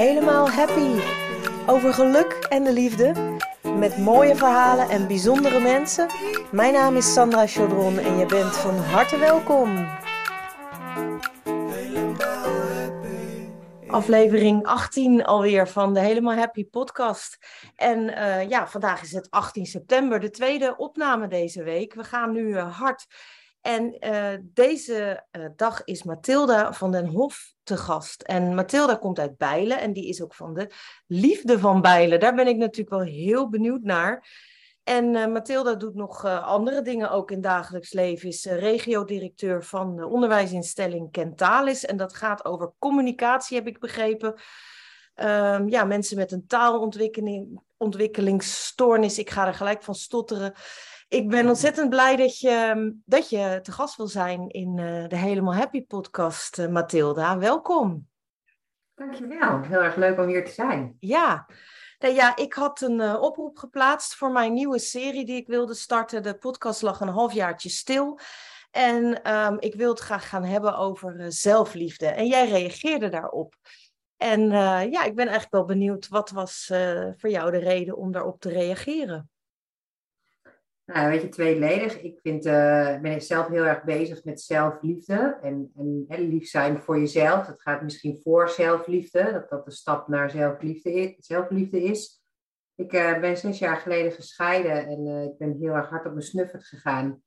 Helemaal Happy. Over geluk en de liefde. Met mooie verhalen en bijzondere mensen. Mijn naam is Sandra Chaudron en je bent van harte welkom. Aflevering 18 alweer van de Helemaal Happy podcast. En uh, ja, vandaag is het 18 september, de tweede opname deze week. We gaan nu uh, hard en uh, deze uh, dag is Mathilda van den Hof te gast. En Mathilda komt uit Bijlen en die is ook van de liefde van Bijlen. Daar ben ik natuurlijk wel heel benieuwd naar. En uh, Mathilda doet nog andere dingen ook in dagelijks leven. Is regiodirecteur van de onderwijsinstelling Kentalis. En dat gaat over communicatie, heb ik begrepen. Um, ja, mensen met een taalontwikkeling, ontwikkelingsstoornis. Ik ga er gelijk van stotteren. Ik ben ontzettend blij dat je, dat je te gast wil zijn in uh, de Helemaal Happy podcast, uh, Mathilda. Welkom. Dankjewel. Heel erg leuk om hier te zijn. Ja. Nou ja, ik had een uh, oproep geplaatst voor mijn nieuwe serie die ik wilde starten. De podcast lag een halfjaartje stil. En um, ik wilde het graag gaan hebben over zelfliefde. En jij reageerde daarop. En ja, ik ben eigenlijk wel benieuwd, wat was voor jou de reden om daarop te reageren? Nou, weet je, tweeledig. Ik vind, uh, ben zelf heel erg bezig met zelfliefde en, en, lief zijn voor jezelf. Het gaat misschien voor zelfliefde, dat dat de stap naar zelfliefde is. Zelfliefde is. Ik uh, ben zes jaar geleden gescheiden en uh, ik ben heel erg hard op mijn snuffert gegaan.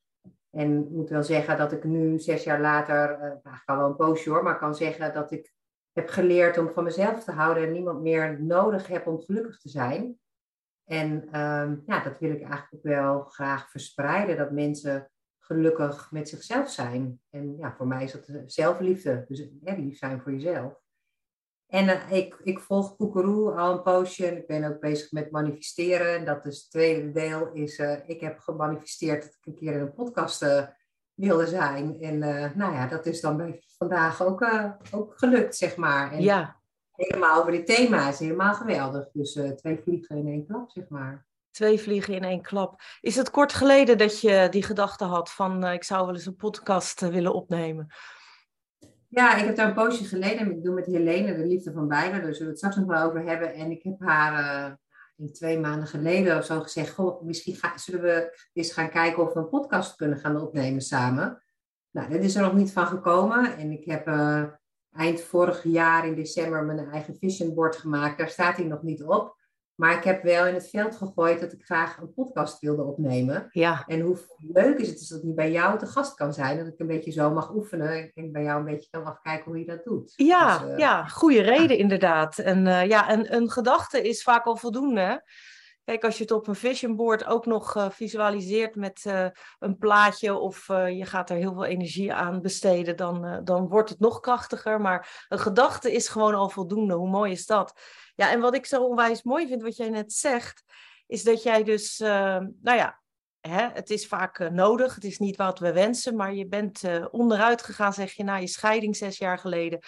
En ik moet wel zeggen dat ik nu, zes jaar later, nou, ik kan wel een poosje hoor, maar kan zeggen dat ik heb geleerd om van mezelf te houden en niemand meer nodig heb om gelukkig te zijn. En um, ja, dat wil ik eigenlijk ook wel graag verspreiden, dat mensen gelukkig met zichzelf zijn. En ja, voor mij is dat zelfliefde, dus lief zijn voor jezelf. En uh, ik, ik volg Koekeroe al een poosje ik ben ook bezig met manifesteren. En dat is het tweede deel, is uh, ik heb gemanifesteerd dat ik een keer in een podcast wilde zijn. En nou ja, dat is dan bij vandaag ook, ook gelukt, zeg maar. En, ja helemaal over dit thema is helemaal geweldig. Dus uh, twee vliegen in één klap, zeg maar. Twee vliegen in één klap. Is het kort geleden dat je die gedachte had van uh, ik zou wel eens een podcast uh, willen opnemen? Ja, ik heb daar een poosje geleden. Ik doe met Helene, de liefde van beiden. Daar zullen we het straks nog wel over hebben. En ik heb haar in twee maanden geleden of zo gezegd: Goh, misschien ga, zullen we eens gaan kijken of we een podcast kunnen gaan opnemen samen. Nou, dat is er nog niet van gekomen. En ik heb eind vorig jaar in december mijn eigen vision board gemaakt. Daar staat hij nog niet op. Maar ik heb wel in het veld gegooid dat ik graag een podcast wilde opnemen. Ja. En hoe leuk is het dus dat ik bij jou te gast kan zijn. Dat ik een beetje zo mag oefenen. En bij jou een beetje kan afkijken hoe je dat doet. Ja, dus, uh, ja goede reden inderdaad. En uh, ja, een, een gedachte is vaak al voldoende. Kijk, als je het op een vision board ook nog uh, visualiseert met uh, een plaatje of uh, je gaat er heel veel energie aan besteden, dan, dan wordt het nog krachtiger. Maar een gedachte is gewoon al voldoende. Hoe mooi is dat? Ja, en wat ik zo onwijs mooi vind, wat jij net zegt, is dat jij dus, nou ja, hè, het is vaak nodig, het is niet wat we wensen, maar je bent onderuit gegaan, zeg je, na je scheiding zes jaar geleden.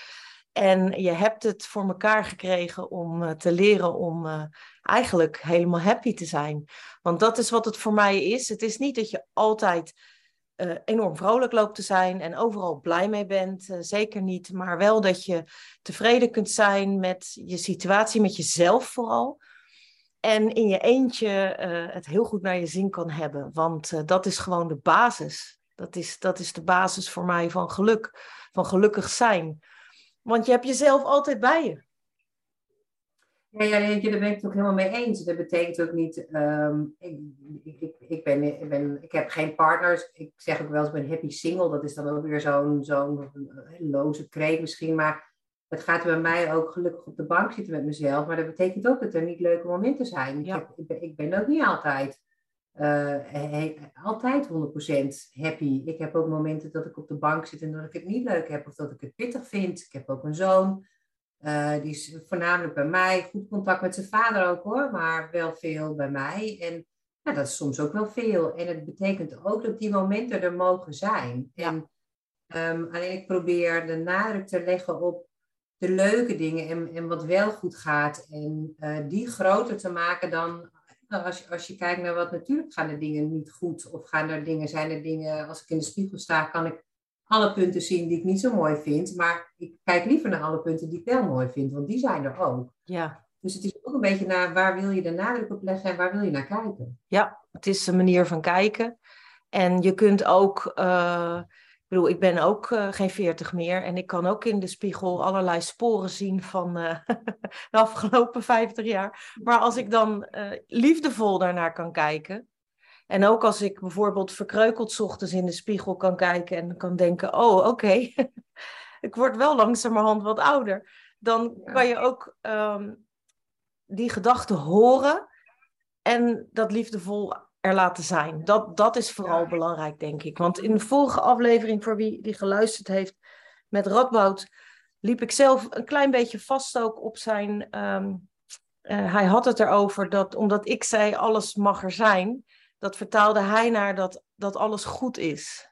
En je hebt het voor elkaar gekregen om uh, te leren om uh, eigenlijk helemaal happy te zijn. Want dat is wat het voor mij is. Het is niet dat je altijd uh, enorm vrolijk loopt te zijn en overal blij mee bent. zeker niet. Maar wel dat je tevreden kunt zijn met je situatie, met jezelf vooral. En in je eentje het heel goed naar je zin kan hebben. Want dat is gewoon de basis. Dat is, dat is de basis voor mij van geluk, van gelukkig zijn. Want je hebt jezelf altijd bij je. Ja, ja, daar ben ik het ook helemaal mee eens. Dat betekent ook niet, um, ik, ik, ik, ben, ik, ben, ik heb geen partners. Ik zeg ook wel eens, ik ben happy single. Dat is dan ook weer zo'n zo'n loze kreet misschien. Maar het gaat bij mij ook gelukkig op de bank zitten met mezelf. Maar dat betekent ook dat er niet leuke momenten zijn. Ja. Ik, heb, ik, ben, ik ben ook niet altijd, uh, he, altijd 100% happy. Ik heb ook momenten dat ik op de bank zit en dat ik het niet leuk heb. Of dat ik het pittig vind. Ik heb ook een zoon. Uh, die is voornamelijk bij mij. Goed contact met zijn vader ook hoor, maar wel veel bij mij. En ja, dat is soms ook wel veel. En het betekent ook dat die momenten er mogen zijn. Ja. En um, alleen ik probeer de nadruk te leggen op de leuke dingen en, en wat wel goed gaat. En uh, die groter te maken dan als, je, als je kijkt naar wat natuurlijk gaan de dingen niet goed. Of gaan er dingen, zijn er dingen, als ik in de spiegel sta, kan ik alle punten zien die ik niet zo mooi vind. Maar ik kijk liever naar alle punten die ik wel mooi vind, want die zijn er ook. Ja. Dus het is ook een beetje naar waar wil je de nadruk op leggen en waar wil je naar kijken. Ja, het is een manier van kijken. En je kunt ook, uh, ik bedoel, ik ben ook uh, geen veertig meer. En ik kan ook in de spiegel allerlei sporen zien van uh, de afgelopen vijftig jaar. Maar als ik dan liefdevol daarnaar kan kijken. En ook als ik bijvoorbeeld verkreukeld ochtends in de spiegel kan kijken en kan denken, oh oké, okay. ik word wel langzamerhand wat ouder. Dan kan je ook um, die gedachten horen en dat liefdevol er laten zijn. Dat, dat is vooral ja. belangrijk, denk ik. Want in de vorige aflevering, voor wie die geluisterd heeft met Radboud, liep ik zelf een klein beetje vast ook op zijn. Um, uh, hij had het erover dat omdat ik zei alles mag er zijn, dat vertaalde hij naar dat, dat alles goed is.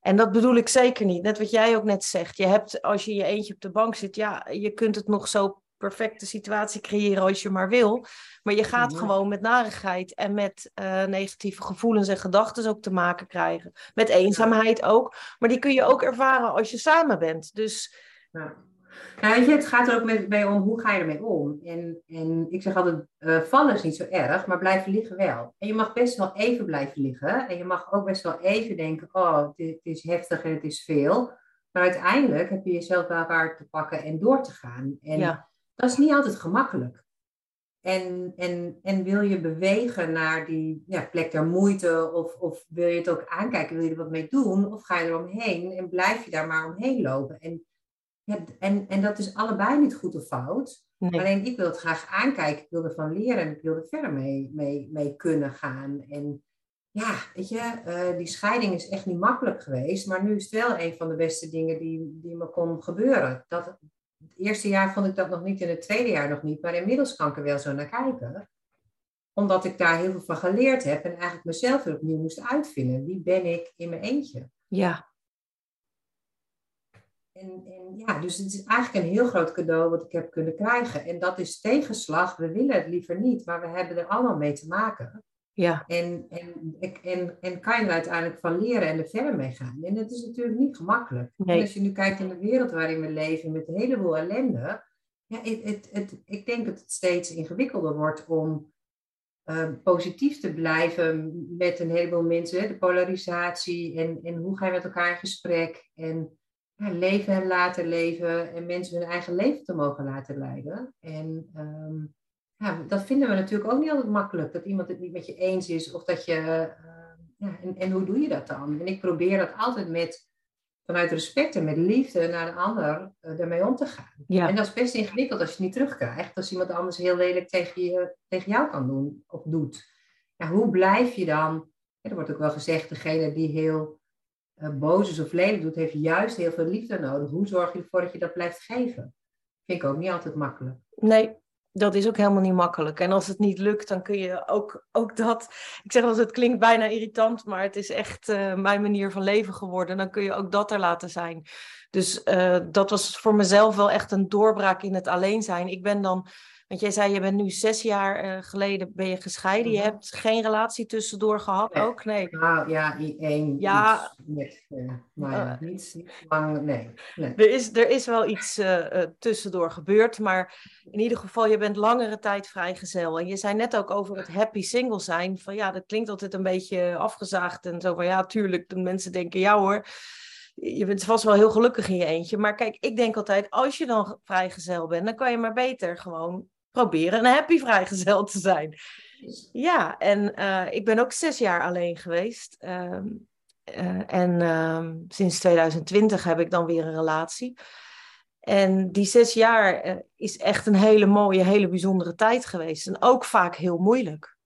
En dat bedoel ik zeker niet. Net wat jij ook net zegt. Je hebt, als je je eentje op de bank zit, ja, je kunt het nog zo perfecte situatie creëren als je maar wil. Maar je gaat gewoon met narigheid en met uh, negatieve gevoelens en gedachten ook te maken krijgen. Met eenzaamheid ook. Maar die kun je ook ervaren als je samen bent. Dus. Ja. Nou, weet je, het gaat er ook met, bij om hoe ga je ermee om. En, en ik zeg altijd, uh, vallen is niet zo erg, maar blijven liggen wel. En je mag best wel even blijven liggen. En je mag ook best wel even denken, oh, het is heftig en het is veel. Maar uiteindelijk heb je jezelf wel waar te pakken en door te gaan. En ja. Dat is niet altijd gemakkelijk. En, en, en wil je bewegen naar die ja, plek der moeite, of, of wil je het ook aankijken, wil je er wat mee doen, of ga je er omheen en blijf je daar maar omheen lopen? En, ja, en, en dat is allebei niet goed of fout. Nee. Alleen ik wil het graag aankijken, ik wil ervan leren en ik wil er verder mee, mee, mee kunnen gaan. En ja, weet je, uh, die scheiding is echt niet makkelijk geweest, maar nu is het wel een van de beste dingen die, die me kon gebeuren. Dat, het eerste jaar vond ik dat nog niet, in het tweede jaar nog niet, maar inmiddels kan ik er wel zo naar kijken. Omdat ik daar heel veel van geleerd heb en eigenlijk mezelf weer opnieuw moest uitvinden. Wie ben ik in mijn eentje? Ja. En, en ja, dus het is eigenlijk een heel groot cadeau wat ik heb kunnen krijgen. En dat is tegenslag. We willen het liever niet, maar we hebben er allemaal mee te maken. Ja. En, en, en, en kan je er uiteindelijk van leren en er verder mee gaan. En dat is natuurlijk niet gemakkelijk. Nee. En als je nu kijkt in de wereld waarin we leven met een heleboel ellende. Ja, het, het, het, ik denk dat het steeds ingewikkelder wordt om uh, positief te blijven met een heleboel mensen. Hè? De polarisatie en, en hoe ga je met elkaar in gesprek. En ja, leven en laten leven. En mensen hun eigen leven te mogen laten leiden. En um, ja, dat vinden we natuurlijk ook niet altijd makkelijk. Dat iemand het niet met je eens is. Of dat je. Uh, ja, en, en hoe doe je dat dan? En ik probeer dat altijd met. Vanuit respect en met liefde naar de ander uh, ermee om te gaan. Ja. En dat is best ingewikkeld als je het niet terugkrijgt. Als iemand anders heel lelijk tegen, je, tegen jou kan doen of doet. Ja, hoe blijf je dan? Ja, er wordt ook wel gezegd, degene die heel uh, boos is of lelijk doet, heeft juist heel veel liefde nodig. Hoe zorg je ervoor dat je dat blijft geven? Vind ik ook niet altijd makkelijk. Nee, dat is ook helemaal niet makkelijk. En als het niet lukt, dan kun je ook, ook dat. Ik zeg wel, het klinkt bijna irritant, maar het is echt uh, mijn manier van leven geworden. Dan kun je ook dat er laten zijn. Dus uh, dat was voor mezelf wel echt een doorbraak in het alleen zijn. Ik ben dan. Want jij zei, je bent nu zes jaar uh, geleden ben je gescheiden. Je hebt geen relatie tussendoor gehad nee. ook? Nee. Nou ja, één. Ja. Met, maar ja, niet, niet lang, nee. nee. Er, is, er is wel iets uh, tussendoor gebeurd, maar in ieder geval, je bent langere tijd vrijgezel. En je zei net ook over het happy single zijn. Van ja, dat klinkt altijd een beetje afgezaagd en zo van ja, tuurlijk. De mensen denken, ja hoor je bent vast wel heel gelukkig in je eentje. Maar kijk, ik denk altijd, als je dan vrijgezel bent, dan kan je maar beter gewoon proberen een happy vrijgezel te zijn. Ja, en uh, ik ben ook zes jaar alleen geweest. Uh, uh, en ehm, sinds 2020 heb ik dan weer een relatie. En die zes jaar eh, is echt een hele mooie, hele bijzondere tijd geweest. En ook vaak heel moeilijk.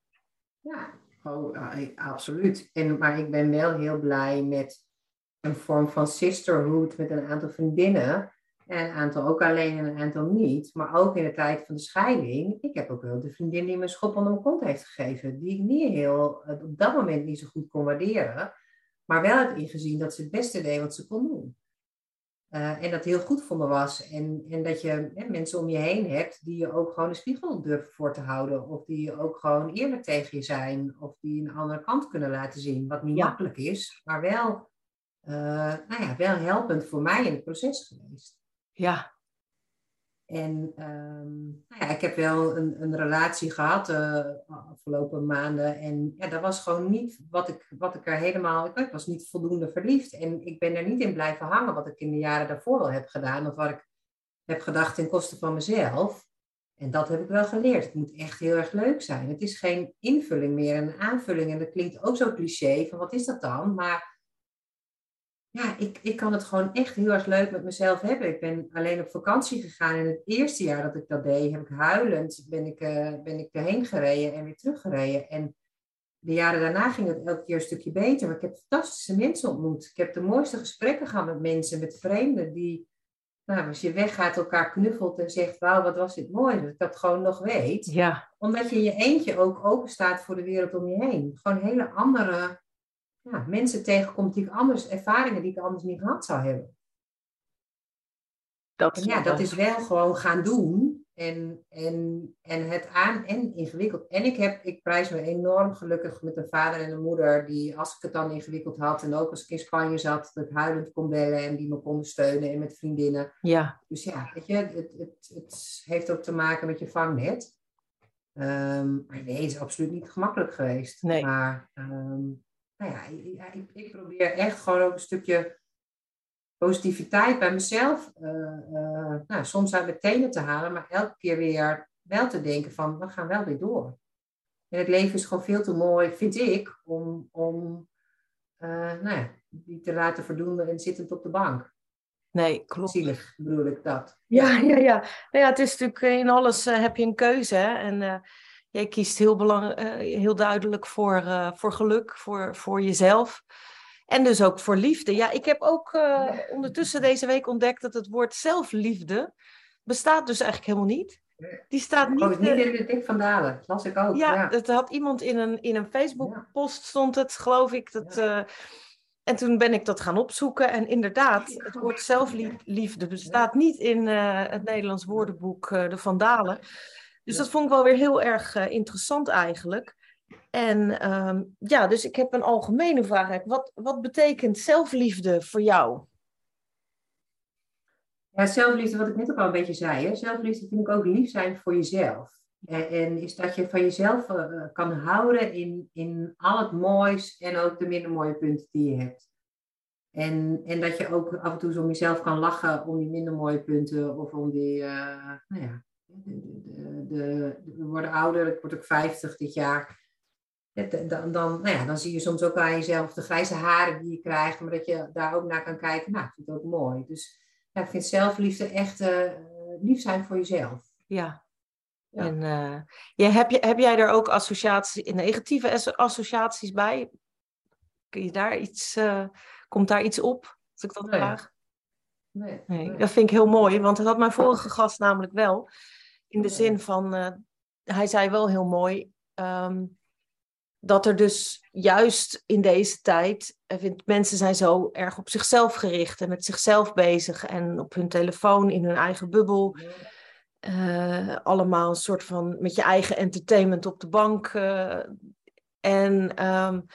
Ja, oh, absoluut. En, maar ik ben wel heel blij met een vorm van sisterhood met een aantal vriendinnen. En een aantal ook alleen en een aantal niet. Maar ook in de tijd van de scheiding. Ik heb ook wel de vriendin die me een schop onder mijn kont heeft gegeven. Die ik niet heel, op dat moment niet zo goed kon waarderen. Maar wel heb ingezien dat ze het beste deed wat ze kon doen. Uh, en dat heel goed voor me was. En, en dat je hè, mensen om je heen hebt die je ook gewoon een spiegel durven voor te houden. Of die je ook gewoon eerlijk tegen je zijn. Of die een andere kant kunnen laten zien. Wat niet Ja. makkelijk is, maar wel nou ja, wel helpend voor mij in het proces geweest. Ja. En ehm, nou ja, ik heb wel een, een relatie gehad de afgelopen maanden. En ja, dat was gewoon niet wat ik, wat ik er helemaal... Ik was niet voldoende verliefd. En ik ben er niet in blijven hangen wat ik in de jaren daarvoor al heb gedaan. Of wat ik heb gedacht ten koste van mezelf. En dat heb ik wel geleerd. Het moet echt heel erg leuk zijn. Het is geen invulling meer, een aanvulling. En dat klinkt ook zo cliché, van wat is dat dan? Maar ja, ik, ik kan het gewoon echt heel erg leuk met mezelf hebben. Ik ben alleen op vakantie gegaan. En het eerste jaar dat ik dat deed, heb ik huilend, ben ik, uh, ben ik erheen gereden en weer teruggereden. En de jaren daarna ging het elke keer een stukje beter. Maar ik heb fantastische mensen ontmoet. Ik heb de mooiste gesprekken gehad met mensen, met vreemden die nou, als je weggaat, elkaar knuffelt en zegt, wauw, wat was dit mooi, dat ik dat gewoon nog weet. Ja. Omdat je in je eentje ook open staat voor de wereld om je heen. Gewoon hele andere ja, mensen tegenkomt die ik anders, ervaringen die ik anders niet gehad zou hebben. Dat en ja, dat is wel gewoon gaan doen. En, en, en het aan en ingewikkeld. En ik, heb, ik prijs me enorm gelukkig met een vader en een moeder die, als ik het dan ingewikkeld had en ook als ik in Spanje zat, dat ik huilend kon bellen en die me konden steunen en met vriendinnen. Ja. Dus ja, weet je, het, het, het heeft ook te maken met je vangnet. Um, maar nee, het is absoluut niet gemakkelijk geweest. Nee. Maar um, nou ja, ik, ik, probeer echt gewoon ook een stukje positiviteit bij mezelf, uh, uh, nou, soms uit mijn tenen te halen, maar elke keer weer wel te denken van, we gaan wel weer door. En het leven is gewoon veel te mooi, vind ik, om, om uh, nou ja, die te laten verdoen en zittend op de bank. Nee, klopt. Zielig bedoel ik dat. Ja, ja, ja. Nou ja, het is natuurlijk in alles heb je een keuze. Hè? En jij kiest heel, belang, heel duidelijk voor, voor geluk, voor, voor jezelf. En dus ook voor liefde. Ja, ik heb ook uh, ondertussen deze week ontdekt dat het woord zelfliefde bestaat dus eigenlijk helemaal niet. Die staat niet... Oh, niet in de dik van Dalen, dat las ik ook. Ja, ja, dat had iemand in een, in een Facebook-post stond het, geloof ik. Dat, uh, en toen ben ik dat gaan opzoeken. En inderdaad, het woord zelfliefde bestaat niet in uh, het Nederlands woordenboek De Vandalen. Dus dat vond ik wel weer heel erg interessant eigenlijk. En um, ja, dus ik heb een algemene vraag. Wat, wat betekent zelfliefde voor jou? Ja, zelfliefde, wat ik net ook al een beetje zei. Hè? Zelfliefde vind ik ook lief zijn voor jezelf. En, en is dat je van jezelf uh, kan houden in, in al het moois en ook de minder mooie punten die je hebt. En, en dat je ook af en toe zo om jezelf kan lachen om die minder mooie punten of om die, uh, nou ja, de, de, de, we worden ouder, ik word ook 50 dit jaar dan, dan, nou ja, dan zie je soms ook aan jezelf de grijze haren die je krijgt, maar dat je daar ook naar kan kijken. Nou, ik vind het ook mooi. Dus ja, ik vind zelfliefde echt uh, lief zijn voor jezelf. Ja. ja. En uh, ja, heb, je, heb jij er ook associaties, negatieve associaties bij? Kun je daar iets, uh, komt daar iets op, als ik dat nee. vraag? Nee, nee, nee, Dat vind ik heel mooi, want dat had mijn vorige gast namelijk wel. In de zin van, hij zei wel heel mooi, um, dat er dus juist in deze tijd, vind, mensen zijn zo erg op zichzelf gericht en met zichzelf bezig en op hun telefoon, in hun eigen bubbel. Uh, allemaal een soort van met je eigen entertainment op de bank. Uh, en, um,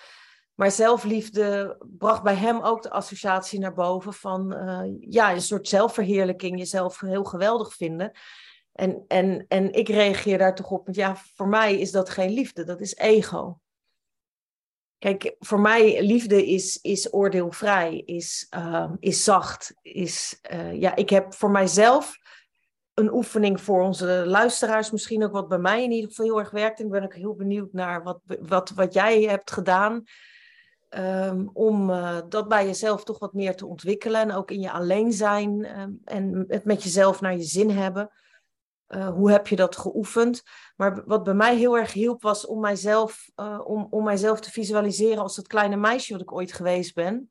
maar zelfliefde bracht bij hem ook de associatie naar boven van uh, ja, een soort zelfverheerlijking, jezelf heel geweldig vinden. En, en, en ik reageer daar toch op, want ja, voor mij is dat geen liefde, dat is ego. Kijk, voor mij liefde is, is oordeelvrij, is, uh, is zacht. Is, uh, ja, ik heb voor mijzelf een oefening voor onze luisteraars, misschien ook wat bij mij in ieder geval heel erg werkt. En ben ik heel benieuwd naar wat, wat, wat jij hebt gedaan. Um, om uh, dat bij jezelf toch wat meer te ontwikkelen. En ook in je alleen zijn um, en het met jezelf naar je zin hebben. Uh, hoe heb je dat geoefend? Maar wat bij mij heel erg hielp was om mijzelf, uh, om, om mijzelf te visualiseren als dat kleine meisje wat ik ooit geweest ben.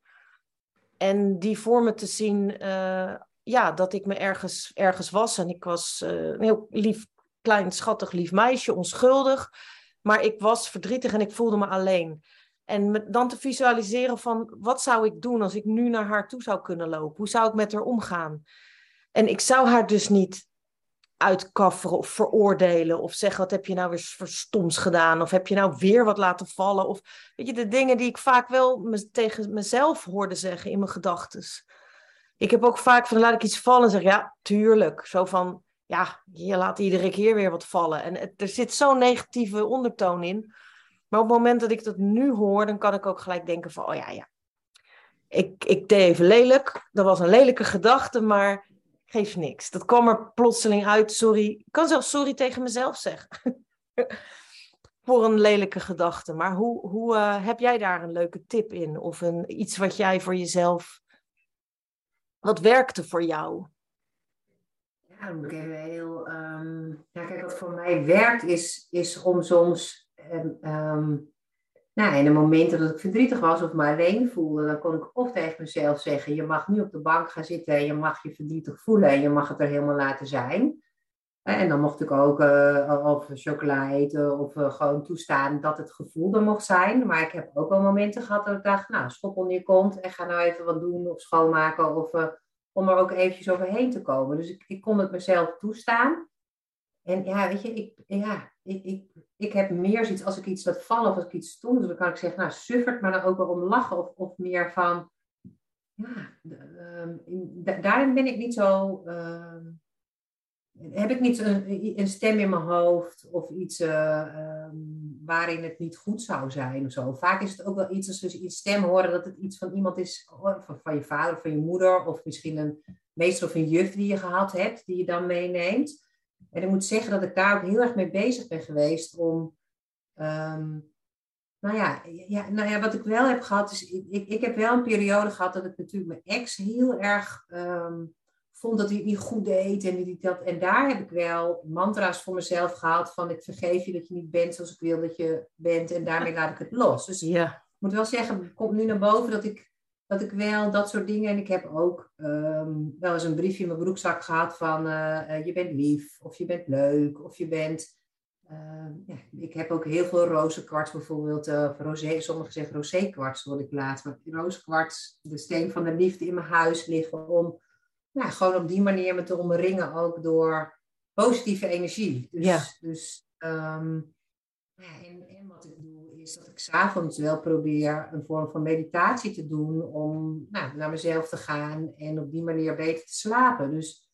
En die voor me te zien, uh, ja, dat ik me ergens, ergens was. En ik was een heel lief, klein, schattig, lief meisje, onschuldig. Maar ik was verdrietig en ik voelde me alleen. En dan te visualiseren van, wat zou ik doen als ik nu naar haar toe zou kunnen lopen? Hoe zou ik met haar omgaan? En ik zou haar dus niet uitkafferen of veroordelen. Of zeggen, wat heb je nou weer verstoms gedaan? Of heb je nou weer wat laten vallen? Of weet je, de dingen die ik vaak wel tegen mezelf hoorde zeggen in mijn gedachten. Ik heb ook vaak van, laat ik iets vallen en zeg, ja, tuurlijk. Zo van, ja, je laat iedere keer weer wat vallen. En er zit zo'n negatieve ondertoon in. Maar op het moment dat ik dat nu hoor, dan kan ik ook gelijk denken van, oh ja, ja. Ik, ik deed even lelijk. Dat was een lelijke gedachte, maar geeft niks. Dat kwam er plotseling uit, sorry. Ik kan zelfs sorry tegen mezelf zeggen. Voor een lelijke gedachte. Maar hoe, hoe uh, heb jij daar een leuke tip in? Of een, iets wat jij voor jezelf... Wat werkte voor jou? Ja, dan moet ik even heel... Um, ja, kijk, wat voor mij werkt is, is om soms... Um, nou, in de momenten dat ik verdrietig was of me alleen voelde, dan kon ik of tegen mezelf zeggen: Je mag nu op de bank gaan zitten en je mag je verdrietig voelen en je mag het er helemaal laten zijn. En dan mocht ik ook uh, of chocola eten of uh, gewoon toestaan dat het gevoel er mocht zijn. Maar ik heb ook wel momenten gehad dat ik dacht: Nou, schop onder je kont en ga nou even wat doen of schoonmaken. Of uh, om er ook eventjes overheen te komen. Dus ik, ik kon het mezelf toestaan. En ja, weet je, ik, ja, ik, ik, ik heb meer zoiets als ik iets laat vallen of als ik iets stom dan kan ik zeggen, nou, suffert, maar dan ook wel om lachen of, of meer van, ja, um, daarin ben ik niet zo, uh, heb ik niet een, een, stem in mijn hoofd of iets uh, waarin het niet goed zou zijn of zo. Vaak is het ook wel iets als we een stem horen dat het iets van iemand is, van, van je vader of van je moeder of misschien een meester of een juf die je gehad hebt, die je dan meeneemt. En ik moet zeggen dat ik daar ook heel erg mee bezig ben geweest om. Um, nou, ja, ja, nou ja, wat ik wel heb gehad, is. Ik, ik heb wel een periode gehad dat ik natuurlijk mijn ex heel erg um, vond dat hij het niet goed deed. En, die, dat, en daar heb ik wel mantra's voor mezelf gehad: van ik vergeef je dat je niet bent zoals ik wil dat je bent. En daarmee laat ik het los. Dus ja. ik moet wel zeggen, het komt nu naar boven dat ik dat ik wel dat soort dingen. En ik heb ook ehm, wel eens een briefje in mijn broekzak gehad van uh, uh, je bent lief, of je bent leuk, of je bent. Uh, ja, ik heb ook heel veel rozenkwarts bijvoorbeeld, uh, of rosé, sommigen zeggen rosékwarts, wat ik laat. Maar rozenkwarts, de steen van de liefde in mijn huis liggen om nou, gewoon op die manier me te omringen ook door positieve energie. Dus, ja. dus um, ja, en, en wat ik doe is dat ik s'avonds wel probeer een vorm van meditatie te doen om nou, naar mezelf te gaan en op die manier beter te slapen. Dus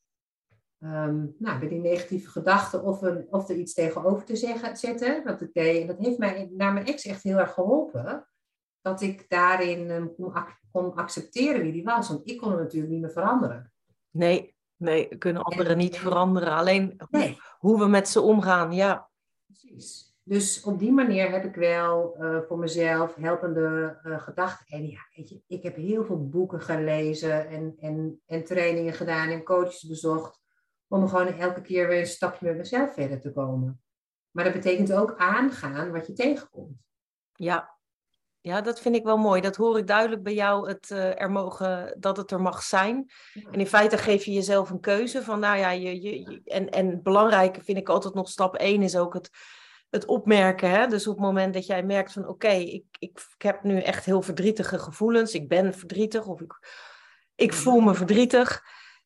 um, nou, bij die negatieve gedachten of, een, of er iets tegenover te zeggen, zetten, dat ik deed. En dat heeft mij naar mijn ex echt heel erg geholpen. Dat ik daarin um, kon, kon, accepteren wie die was. Want ik kon hem natuurlijk niet meer veranderen. Nee, nee, kunnen anderen niet veranderen. Alleen nee. hoe we met ze omgaan, ja. Precies. Dus op die manier heb ik wel uh, voor mezelf helpende uh, gedachten. En ja, weet je, ik heb heel veel boeken gelezen en, en, en trainingen gedaan en coaches bezocht. Om gewoon elke keer weer een stapje met mezelf verder te komen. Maar dat betekent ook aangaan wat je tegenkomt. Ja, ja, dat vind ik wel mooi. Dat hoor ik duidelijk bij jou, het, uh, er mogen, dat het er mag zijn. En in feite geef je jezelf een keuze van, nou ja, je, je, je en, en belangrijke vind ik altijd nog stap 1 is ook het het opmerken. Hè? Dus op het moment dat jij merkt van oké, ik, ik, ik, heb nu echt heel verdrietige gevoelens. Ik ben verdrietig of ik, ik voel me verdrietig.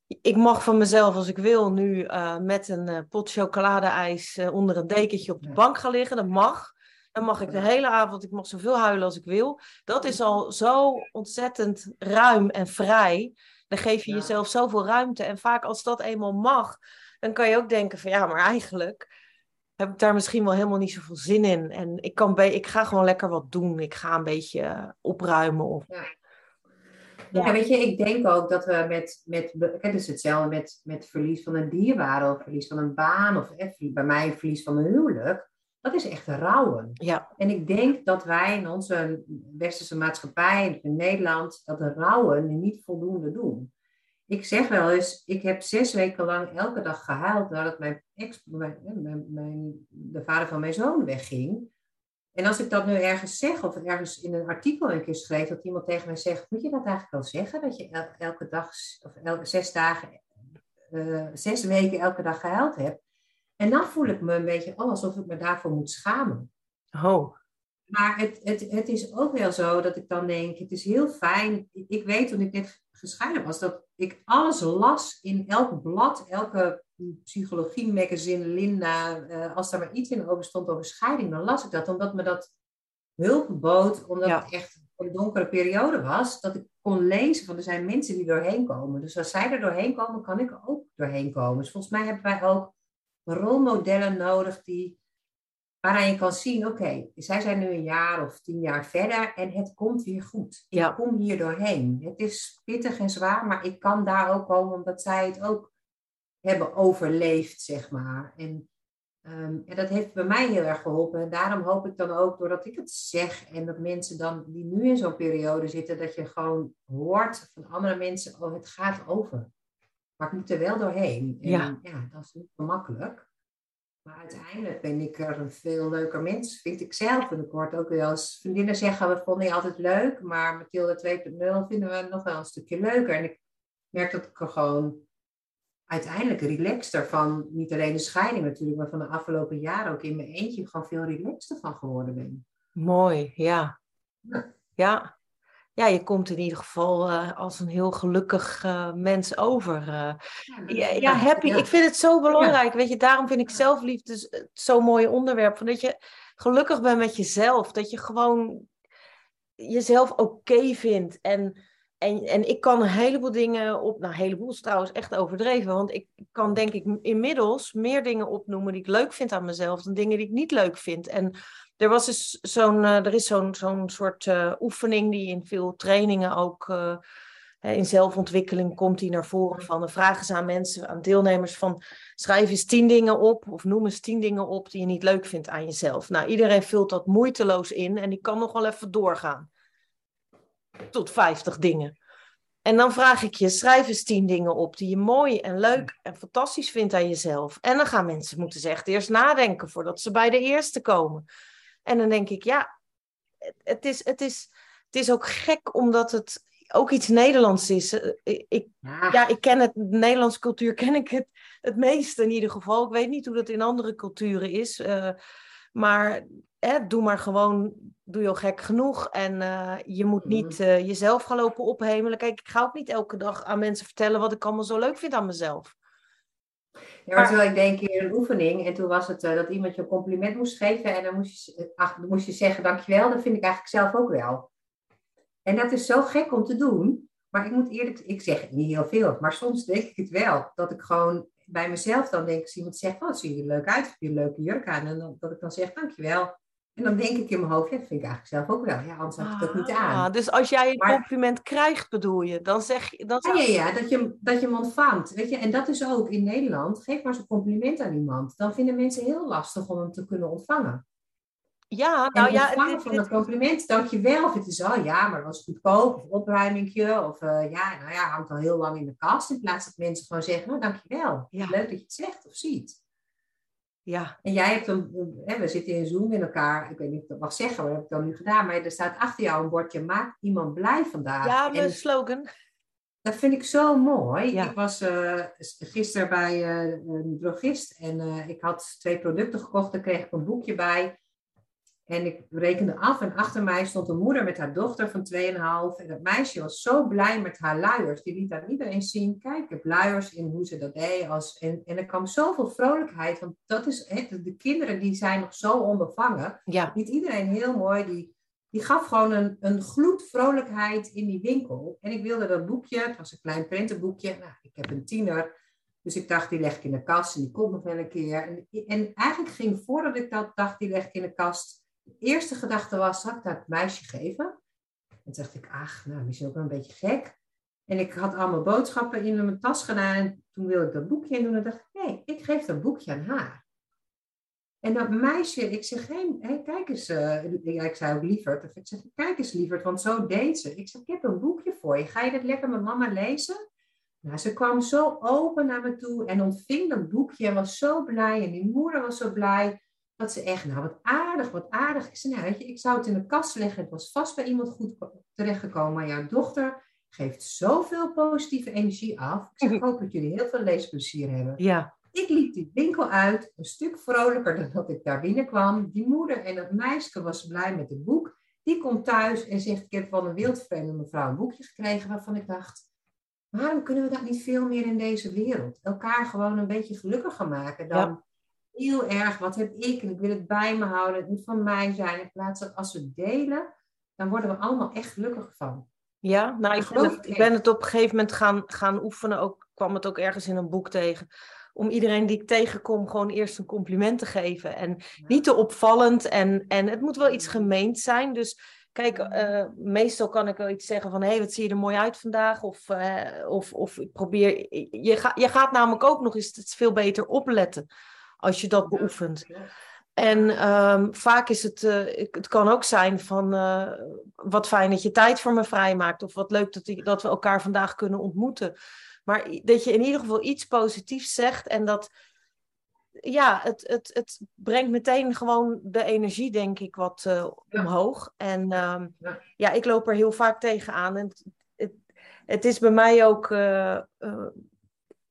Ik mag van mezelf als ik wil nu uh, met een uh, pot chocoladeijs uh, onder een dekentje op de bank gaan liggen. Dat mag. Dan mag ik de hele avond, ik mag zoveel huilen als ik wil. Dat is al zo ontzettend ruim en vrij. Dan geef je ja. jezelf zoveel ruimte. En vaak als dat eenmaal mag, dan kan je ook denken van ja, maar eigenlijk heb ik daar misschien wel helemaal niet zoveel zin in. En ik, kan bij, ik ga gewoon lekker wat doen. Ik ga een beetje opruimen. Of... Ja. Ja. weet je, ik denk ook dat we met, met het is hetzelfde met, met verlies van een dierbare of verlies van een baan of eh, bij mij verlies van een huwelijk. Dat is echt rouwen. Ja. En ik denk dat wij in onze westerse maatschappij, in Nederland, dat de rouwen niet voldoende doen ik zeg wel eens, ik heb zes weken lang elke dag gehuild nadat mijn ex, mijn, mijn, de vader van mijn zoon wegging. En als ik dat nu ergens zeg, of ergens in een artikel een keer schreef, dat iemand tegen mij zegt, moet je dat eigenlijk wel zeggen? Dat je elke dag, of elke zes dagen, uh, zes weken elke dag gehuild hebt. En dan voel ik me een beetje oh, alsof ik me daarvoor moet schamen. Oh. Maar het, het, het is ook wel zo dat ik dan denk, het is heel fijn. Ik weet toen ik net gescheiden was, dat ik alles las in elk blad, elke psychologie magazine Linda, uh, als daar maar iets in over stond over scheiding, dan las ik dat, omdat me dat hulp bood, omdat het echt een donkere periode was, dat ik kon lezen van er zijn mensen die doorheen komen. Dus als zij er doorheen komen, kan ik ook doorheen komen. Dus volgens mij hebben wij ook rolmodellen nodig die, waaraan je kan zien, oké, zij zijn nu een jaar of tien jaar verder en het komt weer goed. Ja. Ik kom hier doorheen. Het is pittig en zwaar, maar ik kan daar ook komen omdat zij het ook hebben overleefd, zeg maar. En Um, en dat heeft bij mij heel erg geholpen. En daarom hoop ik dan ook, doordat ik het zeg en dat mensen dan die nu in zo'n periode zitten, dat je gewoon hoort van andere mensen, oh, het gaat over. Maar ik moet er wel doorheen. En ja, ja dat is niet gemakkelijk. Maar uiteindelijk ben ik er een veel leuker mens, vind ik zelf. En ik hoor ook wel eens vriendinnen zeggen, we vonden je altijd leuk, maar Mathilde 2.0 vinden we nog wel een stukje leuker. En ik merk dat ik er gewoon uiteindelijk relaxter van, niet alleen de scheiding natuurlijk, maar van de afgelopen jaren ook in mijn eentje gewoon veel relaxter van geworden ben. Mooi, ja. Ja, ja. Je komt in ieder geval uh, als een heel gelukkig uh, mens over. Uh. Ja, ja, happy. Ik vind het zo belangrijk. Weet je, daarom vind ik zelfliefde zo'n mooi onderwerp. Van dat je gelukkig bent met jezelf. Dat je gewoon jezelf oké vindt. En en, en ik kan een heleboel dingen op, nou een heleboel is trouwens echt overdreven, want ik kan denk ik inmiddels meer dingen opnoemen die ik leuk vind aan mezelf dan dingen die ik niet leuk vind. En er was dus zo'n, uh, er is zo'n zo'n soort uh, oefening die in veel trainingen ook uh, in zelfontwikkeling komt die naar voren van. Vragen ze aan mensen, aan deelnemers van schrijf eens tien dingen op of noem eens tien dingen op die je niet leuk vindt aan jezelf. Nou, iedereen vult dat moeiteloos in en die kan nog wel even doorgaan tot 50 dingen. En dan vraag ik je, schrijf eens 10 dingen op die je mooi en leuk en fantastisch vindt aan jezelf. En dan gaan mensen moeten ze echt eerst nadenken voordat ze bij de eerste komen. En dan denk ik, ja, het is, het is, het is ook gek omdat het ook iets Nederlands is. Eh, ik, ja. ik ken het, de Nederlandse cultuur ken ik het het meeste in ieder geval. Ik weet niet hoe dat in andere culturen is. Uh, maar hè, doe maar gewoon, doe je al gek genoeg. En uh, je moet niet mhm. uh, jezelf gaan lopen ophemelen. Kijk, ik ga ook niet elke dag aan mensen vertellen wat ik allemaal zo leuk vind aan mezelf. Ja, maar terwijl ik denk in een oefening en toen was het uh, dat iemand je een compliment moest geven en dan moest je, ach, dan moest je zeggen dankjewel. Dat vind ik eigenlijk zelf ook wel. En dat is zo gek om te doen. Maar ik moet eerlijk, ik zeg het niet heel veel, maar soms denk ik het wel. Dat ik gewoon bij mezelf dan denk, als iemand zegt, oh, zie je er leuk uit, heb je een leuke jurk aan. En dan, dat ik dan zeg, dankjewel. En dan denk ik in mijn hoofd, ja, dat vind ik eigenlijk zelf ook wel. Ja, anders had ik het niet ah, aan. Dus als jij een compliment krijgt, bedoel je, dan zeg je... Dan Ja, ja, ja, dat je, dat je hem ontvangt. Weet je? En dat is ook in Nederland, geef maar eens een compliment aan iemand. Dan vinden mensen heel lastig om hem te kunnen ontvangen. Ja, nou ja. Het van een compliment, dankjewel. Of het is, oh ja, maar dat was goedkoop. Of opruimingje. Of uh, ja, nou ja, hangt al heel lang in de kast. In plaats dat mensen gewoon zeggen, nou dankjewel. Ja. Leuk dat je het zegt of ziet. Ja. En jij hebt een, we zitten in Zoom in elkaar. Ik weet niet of ik dat mag zeggen, maar dat heb ik dan nu gedaan. Maar er staat achter jou een bordje, maak iemand blij vandaag. Ja, mijn slogan. Dat vind ik zo mooi. Ik was uh, gisteren bij uh, een drogist en uh, ik had twee producten gekocht. Daar kreeg ik een boekje bij. En ik rekende af en achter mij stond een moeder met haar dochter van 2,5. En dat meisje was zo blij met haar luiers. Die liet aan iedereen zien, kijk, ik heb luiers in hoe ze dat deed. Als, en, en er kwam zoveel vrolijkheid. Want dat is, de kinderen die zijn nog zo onbevangen. Ja. Niet iedereen heel mooi, die, die gaf gewoon een, een gloed vrolijkheid in die winkel. En ik wilde dat boekje, het was een klein prentenboekje. Nou, ik heb een tiener. Dus ik dacht, die leg ik in de kast en die komt nog wel een keer. En, en eigenlijk ging voordat ik dat dacht, die leg ik in de kast eerste gedachte was, zal ik dat meisje geven? En dacht ik, ach, nou, misschien ook wel een beetje gek. En ik had allemaal boodschappen in mijn tas gedaan. En toen wilde ik dat boekje in doen. En dacht ik, nee, ik geef dat boekje aan haar. En dat meisje, ik zeg, hé, kijk eens. Uh, ja, ik zei ook lieverd. Ik zeg, kijk eens lieverd, want zo deed ze. Ik zeg, ik heb een boekje voor je. Ga je dat lekker met mama lezen? Nou, ze kwam zo open naar me toe en ontving dat boekje en was zo blij. En die moeder was zo blij. Dat ze echt, nou wat aardig, wat aardig. Ik zei, nou weet je, ik zou het in de kast leggen. Het was vast bij iemand goed terechtgekomen. Maar jouw dochter geeft zoveel positieve energie af. Ik, zeg, ik hoop dat jullie heel veel leesplezier hebben. Ja. Ik liep die winkel uit, een stuk vrolijker dan dat ik daar binnenkwam. Die moeder en dat meisje was blij met het boek. Die komt thuis en zegt, ik heb van een wildvreemde mevrouw een boekje gekregen waarvan ik dacht, waarom kunnen we dat niet veel meer in deze wereld? Elkaar gewoon een beetje gelukkiger maken dan heel erg, wat heb ik en ik wil het bij me houden, het moet van mij zijn. In plaats van als we delen, dan worden we allemaal echt gelukkig van. Ja, nou, ik ben, het, ik ben het op een gegeven moment gaan, gaan oefenen. Ook kwam het ook ergens in een boek tegen. Om iedereen die ik tegenkom gewoon eerst een compliment te geven. En niet te opvallend. En, en het moet wel iets gemeend zijn. Dus kijk, uh, meestal kan ik wel iets zeggen van... hé, hey, wat zie je er mooi uit vandaag? Of, uh, of, of ik probeer... Je, ga, je gaat namelijk ook nog eens het veel beter opletten... als je dat beoefent. En um, vaak is het, uh, het kan ook zijn van uh, wat fijn dat je tijd voor me vrijmaakt. Of wat leuk dat, dat we elkaar vandaag kunnen ontmoeten. Maar dat je in ieder geval iets positiefs zegt en dat, ja, het, het, het brengt meteen gewoon de energie, denk ik, wat uh, omhoog. En um, ja. ja. ik loop er heel vaak tegenaan. En het, het, het is bij mij ook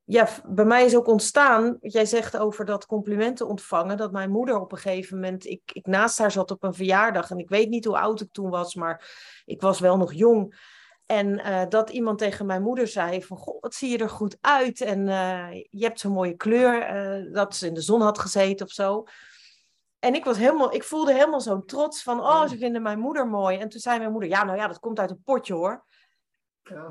ja, bij mij is ook ontstaan, wat jij zegt over dat complimenten ontvangen, dat mijn moeder op een gegeven moment, ik, ik naast haar zat op een verjaardag en ik weet niet hoe oud ik toen was, maar ik was wel nog jong. En uh, dat iemand tegen mijn moeder zei van, goh, wat zie je er goed uit en uh, je hebt zo'n mooie kleur, uh, dat ze in de zon had gezeten of zo. En ik was helemaal, ik voelde helemaal zo'n trots van, oh, ze vinden mijn moeder mooi. En toen zei mijn moeder, ja, nou ja, dat komt uit een potje hoor. Oh.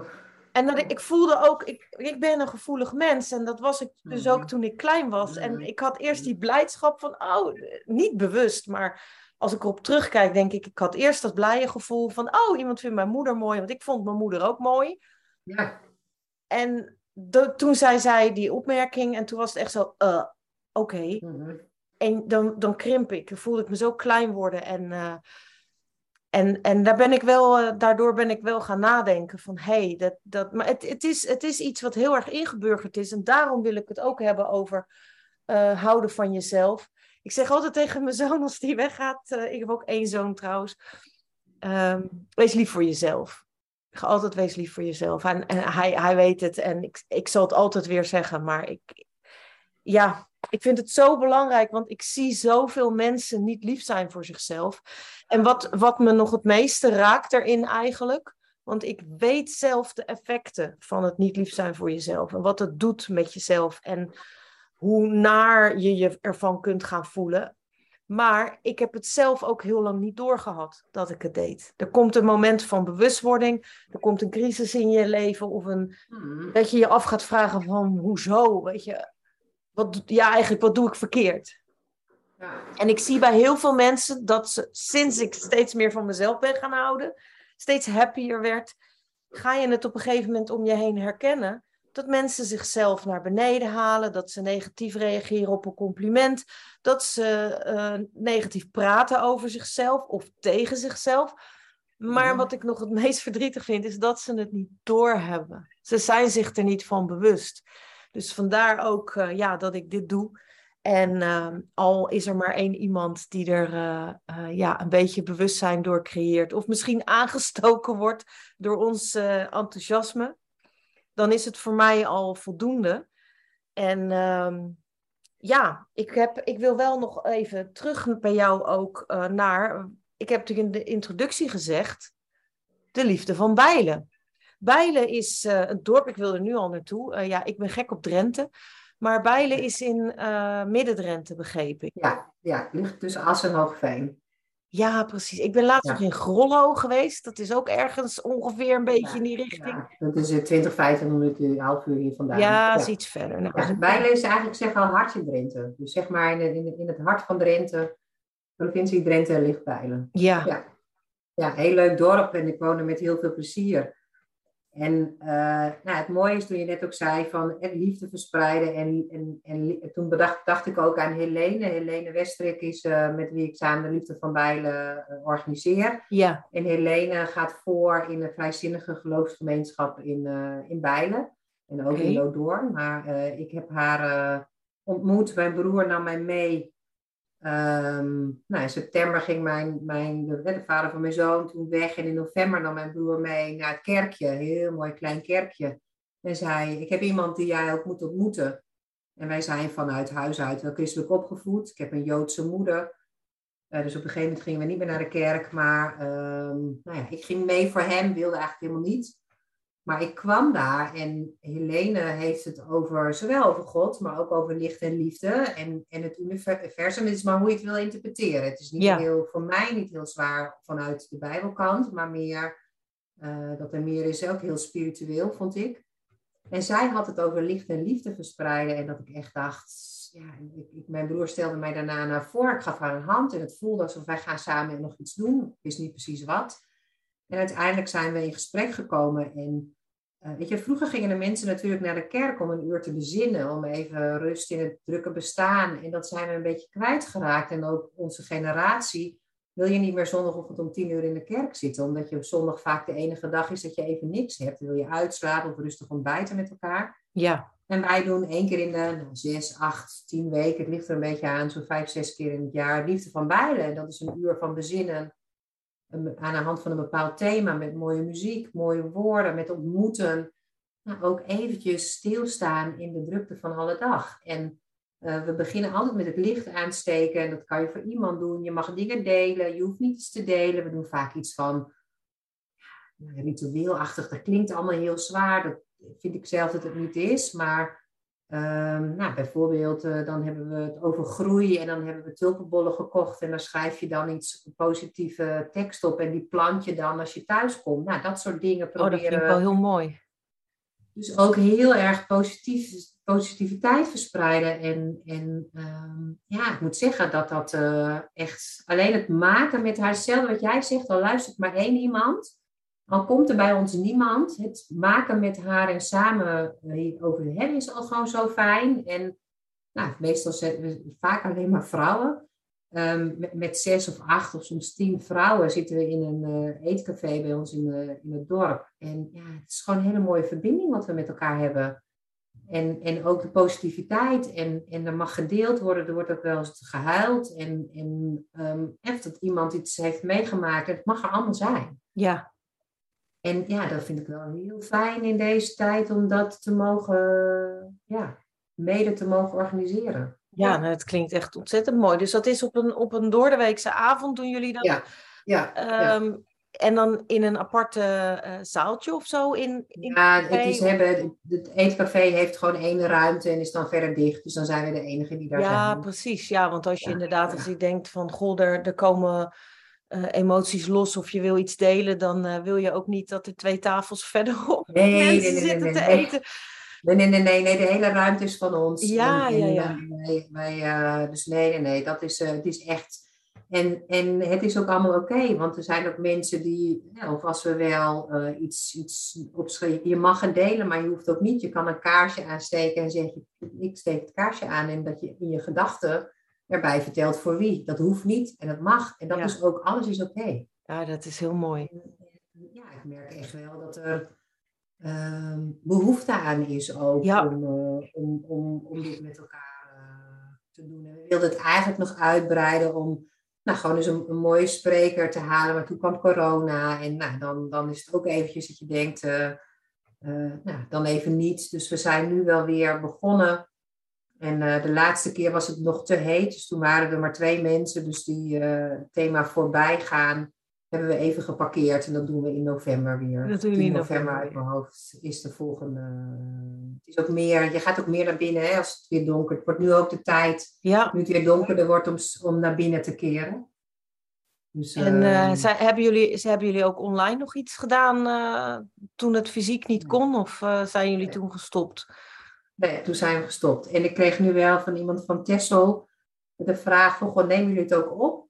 En dat ik, ik voelde ook, ik, ik ben een gevoelig mens. En dat was ik dus ook mhm. toen ik klein was. En ik had eerst die blijdschap van, oh, niet bewust. Maar als ik erop terugkijk, denk ik, ik had eerst dat blije gevoel van, oh, iemand vindt mijn moeder mooi. Want ik vond mijn moeder ook mooi. Ja. En toen zei zij die opmerking en toen was het echt zo, uh, oké. Okay. Mhm. En dan, dan krimp ik. Dan voelde ik me zo klein worden. En... Uh, en, en daar ben ik wel, uh, daardoor ben ik wel gaan nadenken van hé, hey, dat, dat, maar het, het, is, het is iets wat heel erg ingeburgerd is. En daarom wil ik het ook hebben over uh, houden van jezelf. Ik zeg altijd tegen mijn zoon als die weggaat, uh, ik heb ook één zoon trouwens, um, wees lief voor jezelf. Ga altijd wees lief voor jezelf. En, en hij, hij weet het en ik, ik zal het altijd weer zeggen, maar ik, ja, ik vind het zo belangrijk, want ik zie zoveel mensen niet lief zijn voor zichzelf. En wat, wat me nog het meeste raakt erin eigenlijk, want ik weet zelf de effecten van het niet lief zijn voor jezelf en wat het doet met jezelf en hoe naar je je ervan kunt gaan voelen. Maar ik heb het zelf ook heel lang niet doorgehad dat ik het deed. Er komt een moment van bewustwording, er komt een crisis in je leven of een, hmm. dat je je af gaat vragen van hoezo, weet je, wat, ja, eigenlijk, wat doe ik verkeerd? Ja. En ik zie bij heel veel mensen dat ze, sinds ik steeds meer van mezelf ben gaan houden, steeds happier werd, ga je het op een gegeven moment om je heen herkennen. Dat mensen zichzelf naar beneden halen, dat ze negatief reageren op een compliment, dat ze uh, negatief praten over zichzelf of tegen zichzelf. Maar mhm. wat ik nog het meest verdrietig vind, is dat ze het niet doorhebben. Ze zijn zich er niet van bewust. Dus vandaar ook uh, ja, dat ik dit doe. En uh, al is er maar één iemand die er uh, ja, een beetje bewustzijn door creëert, of misschien aangestoken wordt door ons enthousiasme, dan is het voor mij al voldoende. En ehm, ja, ik, heb, ik wil wel nog even terug bij jou ook naar. Ik heb natuurlijk in de introductie gezegd: de liefde van Bijlen. Bijlen is uh, een dorp, ik wil er nu al naartoe. Uh, ja, ik ben gek op Drenthe. Maar Bijlen is in uh, Midden-Drenthe, begrepen. Ja, ja, ligt tussen Assen en Hoogveen. Ja, precies. Ik ben laatst nog in Grollo geweest. Dat is ook ergens ongeveer een beetje in die richting. Ja, dat is 20, 25 minuten, een half uur hier vandaan. Ja, is iets verder. Nou, Bijlen is eigenlijk zeg al hart in Drenthe. Dus zeg maar in, in, in het hart van Drenthe, provincie Drenthe, ligt Bijlen. Ja. ja. Ja, heel leuk dorp en ik woon er met heel veel plezier. En uh, nou, het mooie is toen je net ook zei van eh, liefde verspreiden. En, en, en toen bedacht, dacht ik ook aan Helene. Helene Westrik is uh, met wie ik samen de Liefde van Bijlen uh, organiseer. Ja. En Helene gaat voor in een vrijzinnige geloofsgemeenschap in, in Bijlen. En ook okay. in Lodoorn. Maar ik heb haar ontmoet. Mijn broer nam mij mee Um, nou, in september ging mijn, mijn, de, de, vader van mijn zoon toen weg. En in november nam mijn broer mee naar het kerkje. Een heel mooi klein kerkje. En zei, ik heb iemand die jij ook moet ontmoeten. En wij zijn vanuit huis uit wel christelijk opgevoed. Ik heb een Joodse moeder. Uh, dus op een gegeven moment gingen we niet meer naar de kerk. Maar um, nou ja, ik ging mee voor hem, wilde eigenlijk helemaal niet. Maar ik kwam daar en Helene heeft het over, zowel over God, maar ook over licht en liefde en, en het universum. Het is maar hoe je het wil interpreteren. Het is niet heel, voor mij niet heel zwaar vanuit de Bijbelkant, maar meer, uh, dat er meer is, ook heel spiritueel, vond ik. En zij had het over licht en liefde verspreiden en dat ik echt dacht, ja, ik, ik, mijn broer stelde mij daarna naar voor, ik gaf haar een hand en het voelde alsof wij gaan samen nog iets doen. Ik wist niet precies wat. En uiteindelijk zijn we in gesprek gekomen. En uh, weet je, vroeger gingen de mensen natuurlijk naar de kerk om een uur te bezinnen, om even rust in het drukke bestaan. En dat zijn we een beetje kwijtgeraakt. En ook onze generatie wil je niet meer zondagochtend om tien uur in de kerk zitten, omdat je op zondag vaak de enige dag is dat je even niks hebt. wil je uitslapen of rustig ontbijten met elkaar. Ja. En wij doen één keer in de nou, zes, acht, tien weken, het ligt er een beetje aan, zo'n vijf, zes keer in het jaar, liefde van beiden. En dat is een uur van bezinnen aan de hand van een bepaald thema, met mooie muziek, mooie woorden, met ontmoeten. Nou, ook eventjes stilstaan in de drukte van alle dag. En uh, we beginnen altijd met het licht aansteken. En dat kan je voor iemand doen. Je mag dingen delen. Je hoeft niet iets te delen. We doen vaak iets van ritueelachtig. Dat klinkt allemaal heel zwaar. Dat vind ik zelf dat het niet is. Maar Um, nou, bijvoorbeeld, uh, dan hebben we het over groei en dan hebben we tulpenbollen gekocht en dan schrijf je dan iets positieve tekst op en die plant je dan als je thuis komt. Nou, dat soort dingen proberen. Oh, dat vind ik wel heel mooi. Dus ook heel erg positief, positiviteit verspreiden. En, en um, ja, ik moet zeggen dat dat uh, echt alleen het maken met haarzelf, wat jij zegt, al luistert maar één iemand. Al komt er bij ons niemand, het maken met haar en samen over hebben is al gewoon zo fijn. En nou, meestal zijn we vaak alleen maar vrouwen. Um, met, zes of acht of soms tien vrouwen zitten we in een uh, eetcafé bij ons in, uh, in het dorp. En ja, het is gewoon een hele mooie verbinding wat we met elkaar hebben. En, en ook de positiviteit. En, en er mag gedeeld worden. Er wordt ook wel eens gehuild. En, en um, echt dat iemand iets heeft meegemaakt. Het mag er allemaal zijn. Ja, en ja, dat vind ik wel heel fijn in deze tijd om dat te mogen, ja, mede te mogen organiseren. Ja, nou, het klinkt echt ontzettend mooi. Dus dat is op een, op een doordeweekse avond doen jullie dat? Ja, ja, um, En dan in een aparte uh, zaaltje of zo? In, in ja, het, is, hebben, het eetcafé heeft gewoon één ruimte en is dan verder dicht. Dus dan zijn we de enige die daar ja, zijn. Ja, precies. Ja, want als je inderdaad, als je denkt van, goh, er, er komen uh, emoties los of je wil iets delen, dan uh, wil je ook niet dat er twee tafels verderop nee, mensen nee, nee, zitten nee, te nee. eten. Nee, nee, nee, nee, nee, de hele ruimte is van ons. Ja, en, ja, ja. Wij, wij, uh, dus nee, nee, nee, dat is, het is echt. En, en het is ook allemaal oké, okay, want er zijn ook mensen die, ja, of als we wel iets, iets opschrijven, je mag het delen, maar je hoeft ook niet. Je kan een kaarsje aansteken en zeg je, ik steek het kaarsje aan en dat je in je gedachten erbij vertelt voor wie. Dat hoeft niet en dat mag. En dat is ook, alles is oké. Ja, dat is heel mooi. Ja, ik merk echt wel dat er uh, behoefte aan is ook ja. om, uh, om, om, om dit met elkaar uh, te doen. En we wilden het eigenlijk nog uitbreiden om nou, gewoon eens een, een mooie spreker te halen. Maar toen kwam corona en nou, dan, dan is het ook eventjes dat je denkt, uh, nou, dan even niet. Dus we zijn nu wel weer begonnen en uh, de laatste keer was het nog te heet, dus toen waren er maar twee mensen. Dus die uh, thema voorbij gaan hebben we even geparkeerd. En dat doen we in november weer. Dat doen we in november uit mijn hoofd is de volgende. Het is ook meer, je gaat ook meer naar binnen hè, als het weer donker. Het wordt nu ook de tijd, ja. nu het weer donkerder wordt, om, om naar binnen te keren. Dus, en uh, hebben, jullie, hebben jullie ook online nog iets gedaan toen het fysiek niet kon? Of zijn jullie toen gestopt? Nee, toen zijn we gestopt. En ik kreeg nu wel van iemand van Tessel de vraag van, goh, nemen jullie het ook op?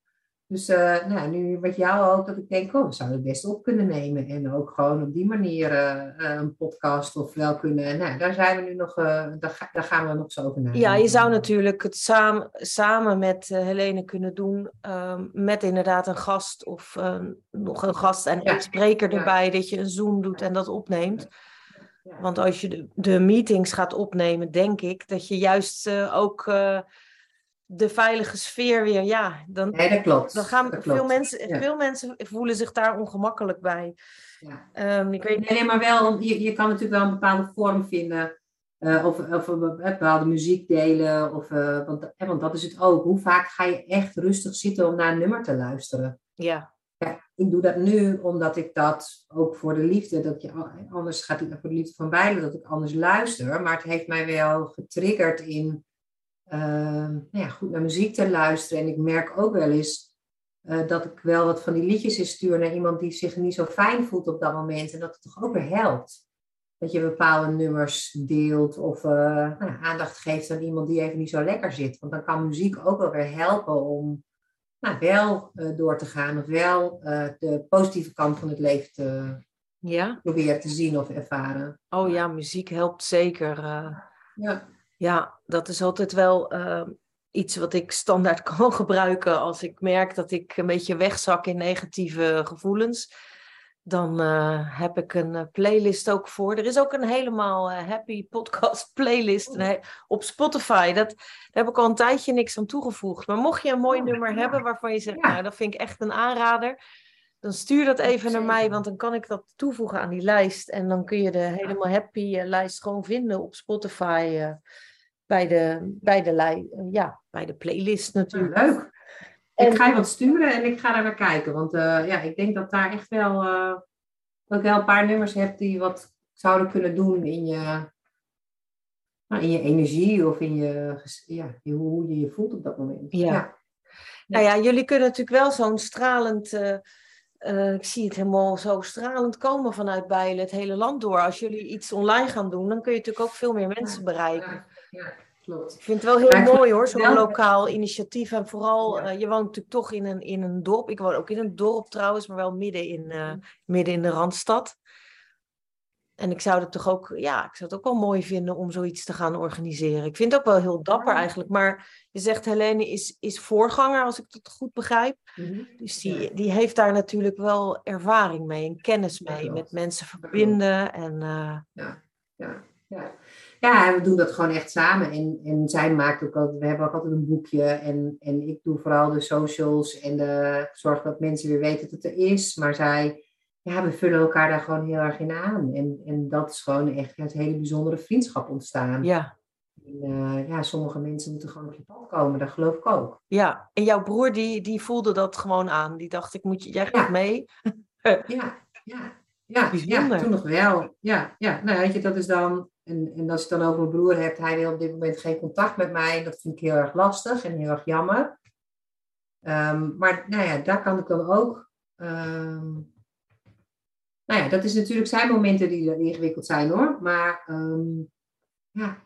Dus uh, nou, nu met jou ook, dat ik denk, oh, we zouden het best op kunnen nemen. En ook gewoon op die manier uh, een podcast of wel kunnen. Nou, daar zijn we nu nog, uh, daar, daar, gaan we nog zo over nadenken. Ja, je zou natuurlijk het samen, samen met Helene kunnen doen. Ehm, met inderdaad een gast of nog een gast en ja. een spreker erbij. Ja. Dat je een Zoom doet en dat opneemt. Want als je de, de, meetings gaat opnemen, denk ik dat je juist uh, ook uh, de veilige sfeer weer, ja, dan, nee, dat klopt. dan gaan dat veel, klopt. mensen, ja. veel mensen voelen zich daar ongemakkelijk bij. Ja. Um, ik weet niet. Nee, maar wel, je, je kan natuurlijk wel een bepaalde vorm vinden. Uh, of, of een bepaalde muziek delen. Of, want, want dat is het ook. Hoe vaak ga je echt rustig zitten om naar een nummer te luisteren? Ja. Ik doe dat nu omdat ik dat ook voor de liefde, dat je anders gaat voor de liefde van beide, dat ik anders luister. Maar het heeft mij wel getriggerd in uh, nou ja, goed naar muziek te luisteren. En ik merk ook wel eens uh, dat ik wel wat van die liedjes instuur naar iemand die zich niet zo fijn voelt op dat moment. En dat het toch ook weer helpt. Dat je bepaalde nummers deelt of uh, nou, aandacht geeft aan iemand die even niet zo lekker zit. Want dan kan muziek ook wel weer helpen om nou, wel uh, door te gaan of wel uh, de positieve kant van het leven te ja. proberen te zien of ervaren. Oh ja, muziek helpt zeker. Uh, ja. ja, dat is altijd wel iets wat ik standaard kan gebruiken als ik merk dat ik een beetje wegzak in negatieve gevoelens. Dan uh, heb ik een uh, playlist ook voor. Er is ook een helemaal uh, happy podcast playlist oh. op Spotify. Dat, daar heb ik al een tijdje niks aan toegevoegd. Maar mocht je een mooi oh, nummer hebben waarvan je zegt, ja. nou dat vind ik echt een aanrader. Dan stuur dat even naar mij, want dan kan ik dat toevoegen aan die lijst. En dan kun je de helemaal happy lijst gewoon vinden op Spotify. bij, de, bij, de, ja, bij de playlist natuurlijk. leuk. Ik ga je wat sturen en ik ga daar naar kijken. Want uh, ja, ik denk dat daar echt wel, uh, dat ik wel een paar nummers heb die wat zouden kunnen doen in je, nou, in je energie of in je, ja, hoe je je voelt op dat moment. Ja. ja. Nou ja, jullie kunnen natuurlijk wel zo'n stralend, uh, ik zie het helemaal zo stralend komen vanuit Bijlen, het hele land door. Als jullie iets online gaan doen, dan kun je natuurlijk ook veel meer mensen bereiken. ja. Klopt. Ik vind het wel heel mooi hoor, zo'n lokaal initiatief. En vooral, uh, je woont natuurlijk toch in een, in een dorp. Ik woon ook in een dorp trouwens, maar wel midden in, uh, midden in de Randstad. En ik zou het toch ook, ja, ik zou het ook wel mooi vinden om zoiets te gaan organiseren. Ik vind het ook wel heel dapper eigenlijk. Maar je zegt Helene is, is voorganger, als ik het goed begrijp. Mm-hmm. Dus die, die heeft daar natuurlijk wel ervaring mee en kennis mee. Met mensen verbinden en... Uh... ja, ja, ja. Ja, we doen dat gewoon echt samen. En, en zij maakt ook altijd, we hebben ook altijd een boekje. En, en ik doe vooral de socials en de zorg dat mensen weer weten dat het er is. Maar zij, ja, we vullen elkaar daar gewoon heel erg in aan. En, en dat is gewoon echt een hele bijzondere vriendschap ontstaan. Ja. En, uh, ja, sommige mensen moeten gewoon op je pad komen, dat geloof ik ook. Ja, en jouw broer die, die voelde dat gewoon aan. Die dacht, ik moet je, jij gaat mee. ja, ja, ja, ja, toen nog wel. Ja, ja. Nou, weet je, dat is dan en, en als je het dan over mijn broer hebt, hij wil op dit moment geen contact met mij. Dat vind ik heel erg lastig en heel erg jammer. Um, maar nou ja, daar kan ik dan ook. Um, nou ja, dat is natuurlijk zijn momenten die ingewikkeld zijn hoor. Maar um, ja,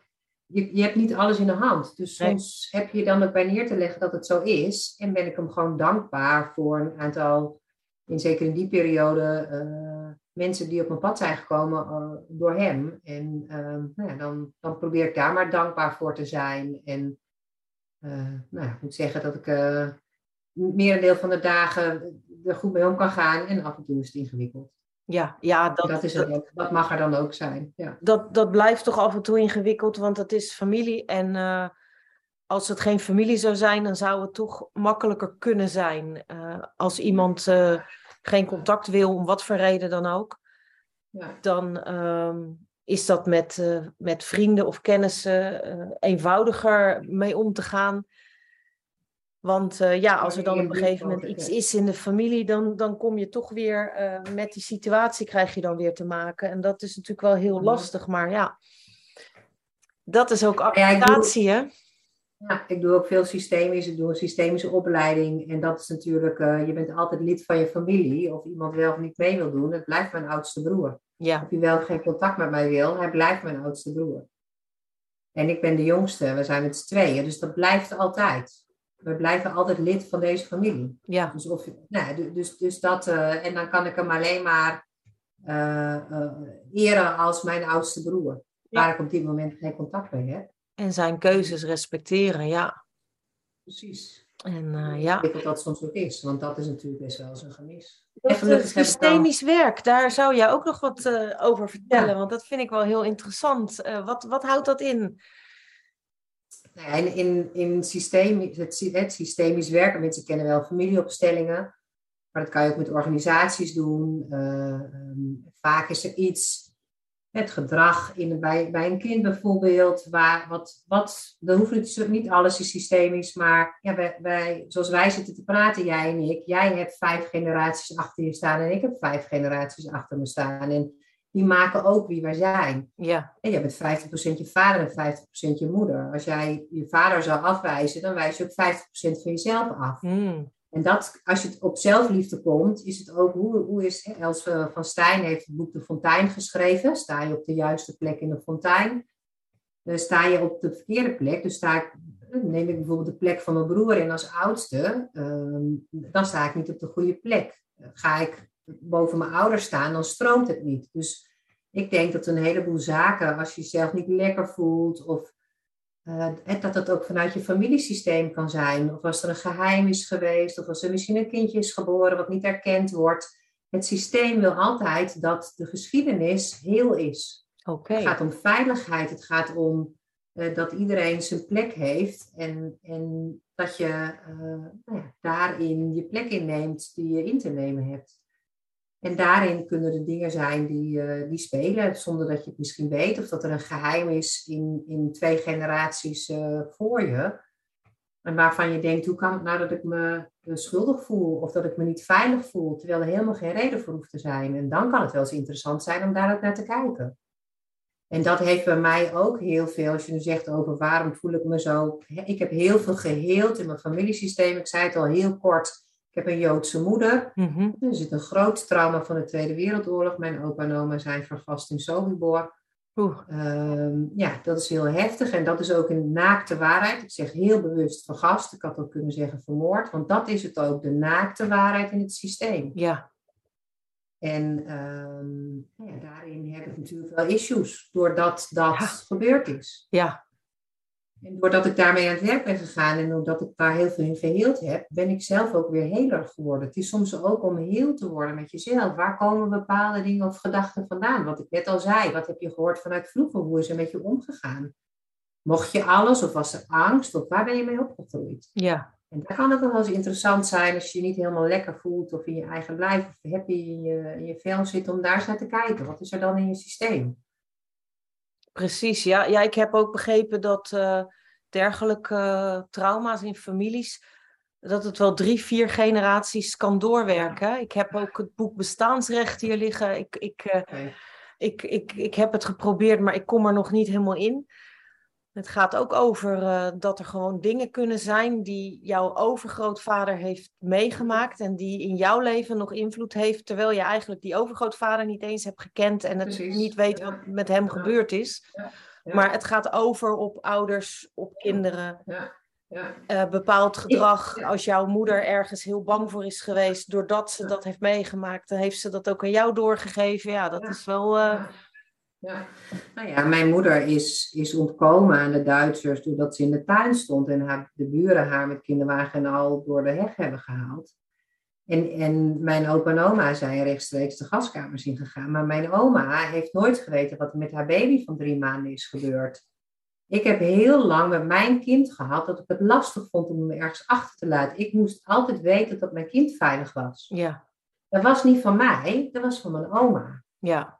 je, je hebt niet alles in de hand. Dus soms heb je dan ook bij neer te leggen dat het zo is. En ben ik hem gewoon dankbaar voor een aantal, in, zeker in die periode, uh, mensen die op mijn pad zijn gekomen uh, door hem. En uh, nou ja, dan, dan probeer ik daar maar dankbaar voor te zijn. En uh, nou ik moet zeggen dat ik uh, meer een deel van de dagen er goed mee om kan gaan. En af en toe is het ingewikkeld. Ja, ja dat, dat, is het dat, dat mag er dan ook zijn. Ja. Dat, dat blijft toch af en toe ingewikkeld, want het is familie. En als het geen familie zou zijn, dan zou het toch makkelijker kunnen zijn. als iemand geen contact wil, om wat voor reden dan ook, ja. dan ehm, is dat met, uh, met vrienden of kennissen uh, eenvoudiger mee om te gaan. Want uh, ja, als er dan op een gegeven moment iets is in de familie, dan, dan kom je toch weer met die situatie krijg je dan weer te maken. En dat is natuurlijk wel heel lastig, maar ja, dat is ook acceptatie, hè? Ja, ik doe ook veel systemisch. Ik doe een systemische opleiding. En dat is natuurlijk, uh, je bent altijd lid van je familie. Of iemand wel of niet mee wil doen. Het blijft mijn oudste broer. Ja. Of hij wel geen contact met mij wil, hij blijft mijn oudste broer. En ik ben de jongste. We zijn met z'n tweeën. Dus dat blijft altijd. We blijven altijd lid van deze familie. Ja. Dus, of, nou, dus, dus dat, uh, en dan kan ik hem alleen maar uh, eren als mijn oudste broer. Waar ik op dit moment geen contact mee heb. En zijn keuzes respecteren, ja. Precies. En uh, ja. Ik dat dat soms ook is, want dat is natuurlijk best wel eens een gemis. Systemisch werk, daar zou jij ook nog wat uh, over vertellen, want dat vind ik wel heel interessant. Uh, wat, wat houdt dat in? Nou ja, in, in, in systeem, het, het systemisch werken, mensen kennen wel familieopstellingen, maar dat kan je ook met organisaties doen. Um, vaak is er iets het gedrag in, bij, bij een kind bijvoorbeeld. Waar, wat, wat, dan hoeft het niet alles is systemisch, maar ja, wij, wij, zoals wij zitten te praten, jij en ik. Jij hebt vijf generaties achter je staan en ik heb vijf generaties achter me staan. En die maken ook wie wij zijn. Ja. En je bent 50% je vader en 50% je moeder. Als jij je vader zou afwijzen, dan wijs je ook 50% van jezelf af. Mm. En dat, als je het op zelfliefde komt, is het ook hoe, hoe is Els van Stijn heeft het boek De Fontein geschreven. Sta je op de juiste plek in de fontein? Dan sta je op de verkeerde plek. Dus sta ik, neem ik bijvoorbeeld de plek van mijn broer in als oudste, ehm, dan sta ik niet op de goede plek. Ga ik boven mijn ouders staan, dan stroomt het niet. Dus ik denk dat een heleboel zaken, als je jezelf niet lekker voelt of uh, dat het ook vanuit je familiesysteem kan zijn. Of als er een geheim is geweest, of als er misschien een kindje is geboren wat niet erkend wordt. Het systeem wil altijd dat de geschiedenis heel is. Okay. Het gaat om veiligheid, het gaat om uh, dat iedereen zijn plek heeft en, en dat je uh, nou ja, daarin je plek inneemt die je in te nemen hebt. En daarin kunnen er dingen zijn die, uh, die spelen zonder dat je het misschien weet. Of dat er een geheim is in, in twee generaties uh, voor je. En waarvan je denkt, hoe kan het nou dat ik me uh, schuldig voel? Of dat ik me niet veilig voel, terwijl er helemaal geen reden voor hoeft te zijn. En dan kan het wel eens interessant zijn om daar ook naar te kijken. En dat heeft bij mij ook heel veel, als je nu zegt over waarom voel ik me zo. Ik heb heel veel geheeld in mijn familiesysteem. Ik zei het al heel kort. Ik heb een Joodse moeder. Mm-hmm. Er zit een groot trauma van de Tweede Wereldoorlog. Mijn opa en oma zijn vergast in Sobibor. Um, ja, dat is heel heftig. En dat is ook een naakte waarheid. Ik zeg heel bewust vergast. Ik had ook kunnen zeggen vermoord. Want dat is het ook, de naakte waarheid in het systeem. Ja. En um, ja, daarin heb ik natuurlijk wel issues. Doordat dat ja. gebeurd is. Ja. En doordat ik daarmee aan het werk ben gegaan en omdat ik daar heel veel in geheeld heb, ben ik zelf ook weer heler geworden. Het is soms ook om heel te worden met jezelf. Waar komen bepaalde dingen of gedachten vandaan? Wat ik net al zei, wat heb je gehoord vanuit vroeger? Hoe is er met je omgegaan? Mocht je alles of was er angst of waar ben je mee opgegroeid? Ja. En dat kan ook wel eens interessant zijn als je je niet helemaal lekker voelt of in je eigen lijf of happy in je, in je vel zit om daar eens naar te kijken. Wat is er dan in je systeem? Precies, ja. ja. Ik heb ook begrepen dat uh, dergelijke uh, trauma's in families, dat het wel drie, vier generaties kan doorwerken. Ik heb ook het boek Bestaansrecht hier liggen. Ik, ik, uh, okay. ik, ik, ik heb het geprobeerd, maar ik kom er nog niet helemaal in. Het gaat ook over uh, dat er gewoon dingen kunnen zijn die jouw overgrootvader heeft meegemaakt en die in jouw leven nog invloed heeft, terwijl je eigenlijk die overgrootvader niet eens hebt gekend en het Precies. niet weet wat met hem Ja. gebeurd is. Ja. Ja. Maar het gaat over op ouders, op kinderen. Ja. Ja. eh, bepaald gedrag. Als jouw moeder ergens heel bang voor is geweest, doordat ze dat heeft meegemaakt, dan heeft ze dat ook aan jou doorgegeven. Ja, dat is wel. eh, Ja. Nou ja, mijn moeder is, is ontkomen aan de Duitsers doordat ze in de tuin stond en haar, de buren haar met kinderwagen en al door de heg hebben gehaald. En, en mijn opa en oma zijn rechtstreeks de gaskamers ingegaan. Maar mijn oma heeft nooit geweten wat er met haar baby van drie maanden is gebeurd. Ik heb heel lang met mijn kind gehad dat ik het lastig vond om hem ergens achter te laten. Ik moest altijd weten dat mijn kind veilig was. ja, Dat was niet van mij, dat was van mijn oma. ja,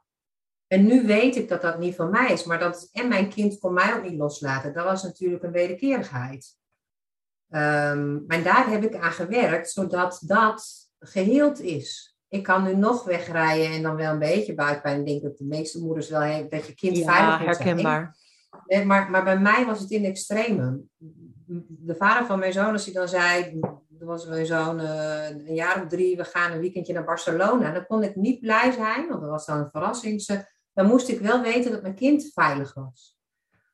En nu weet ik dat dat niet van mij is, maar dat, en mijn kind kon mij ook niet loslaten. Dat was natuurlijk een wederkerigheid. Ehm, maar daar heb ik aan gewerkt, zodat dat geheeld is. Ik kan nu nog wegrijden en dan wel een beetje buikpijn. Ik denk dat de meeste moeders wel hebben, dat je kind ja veilig moet zijn. herkenbaar. Nee, maar, maar bij mij was het in extreme. De vader van mijn zoon, als hij dan zei, er was mijn zoon eh, een jaar of drie, we gaan een weekendje naar Barcelona. Dan kon ik niet blij zijn, want dat was dan een verrassing. Dan moest ik wel weten dat mijn kind veilig was.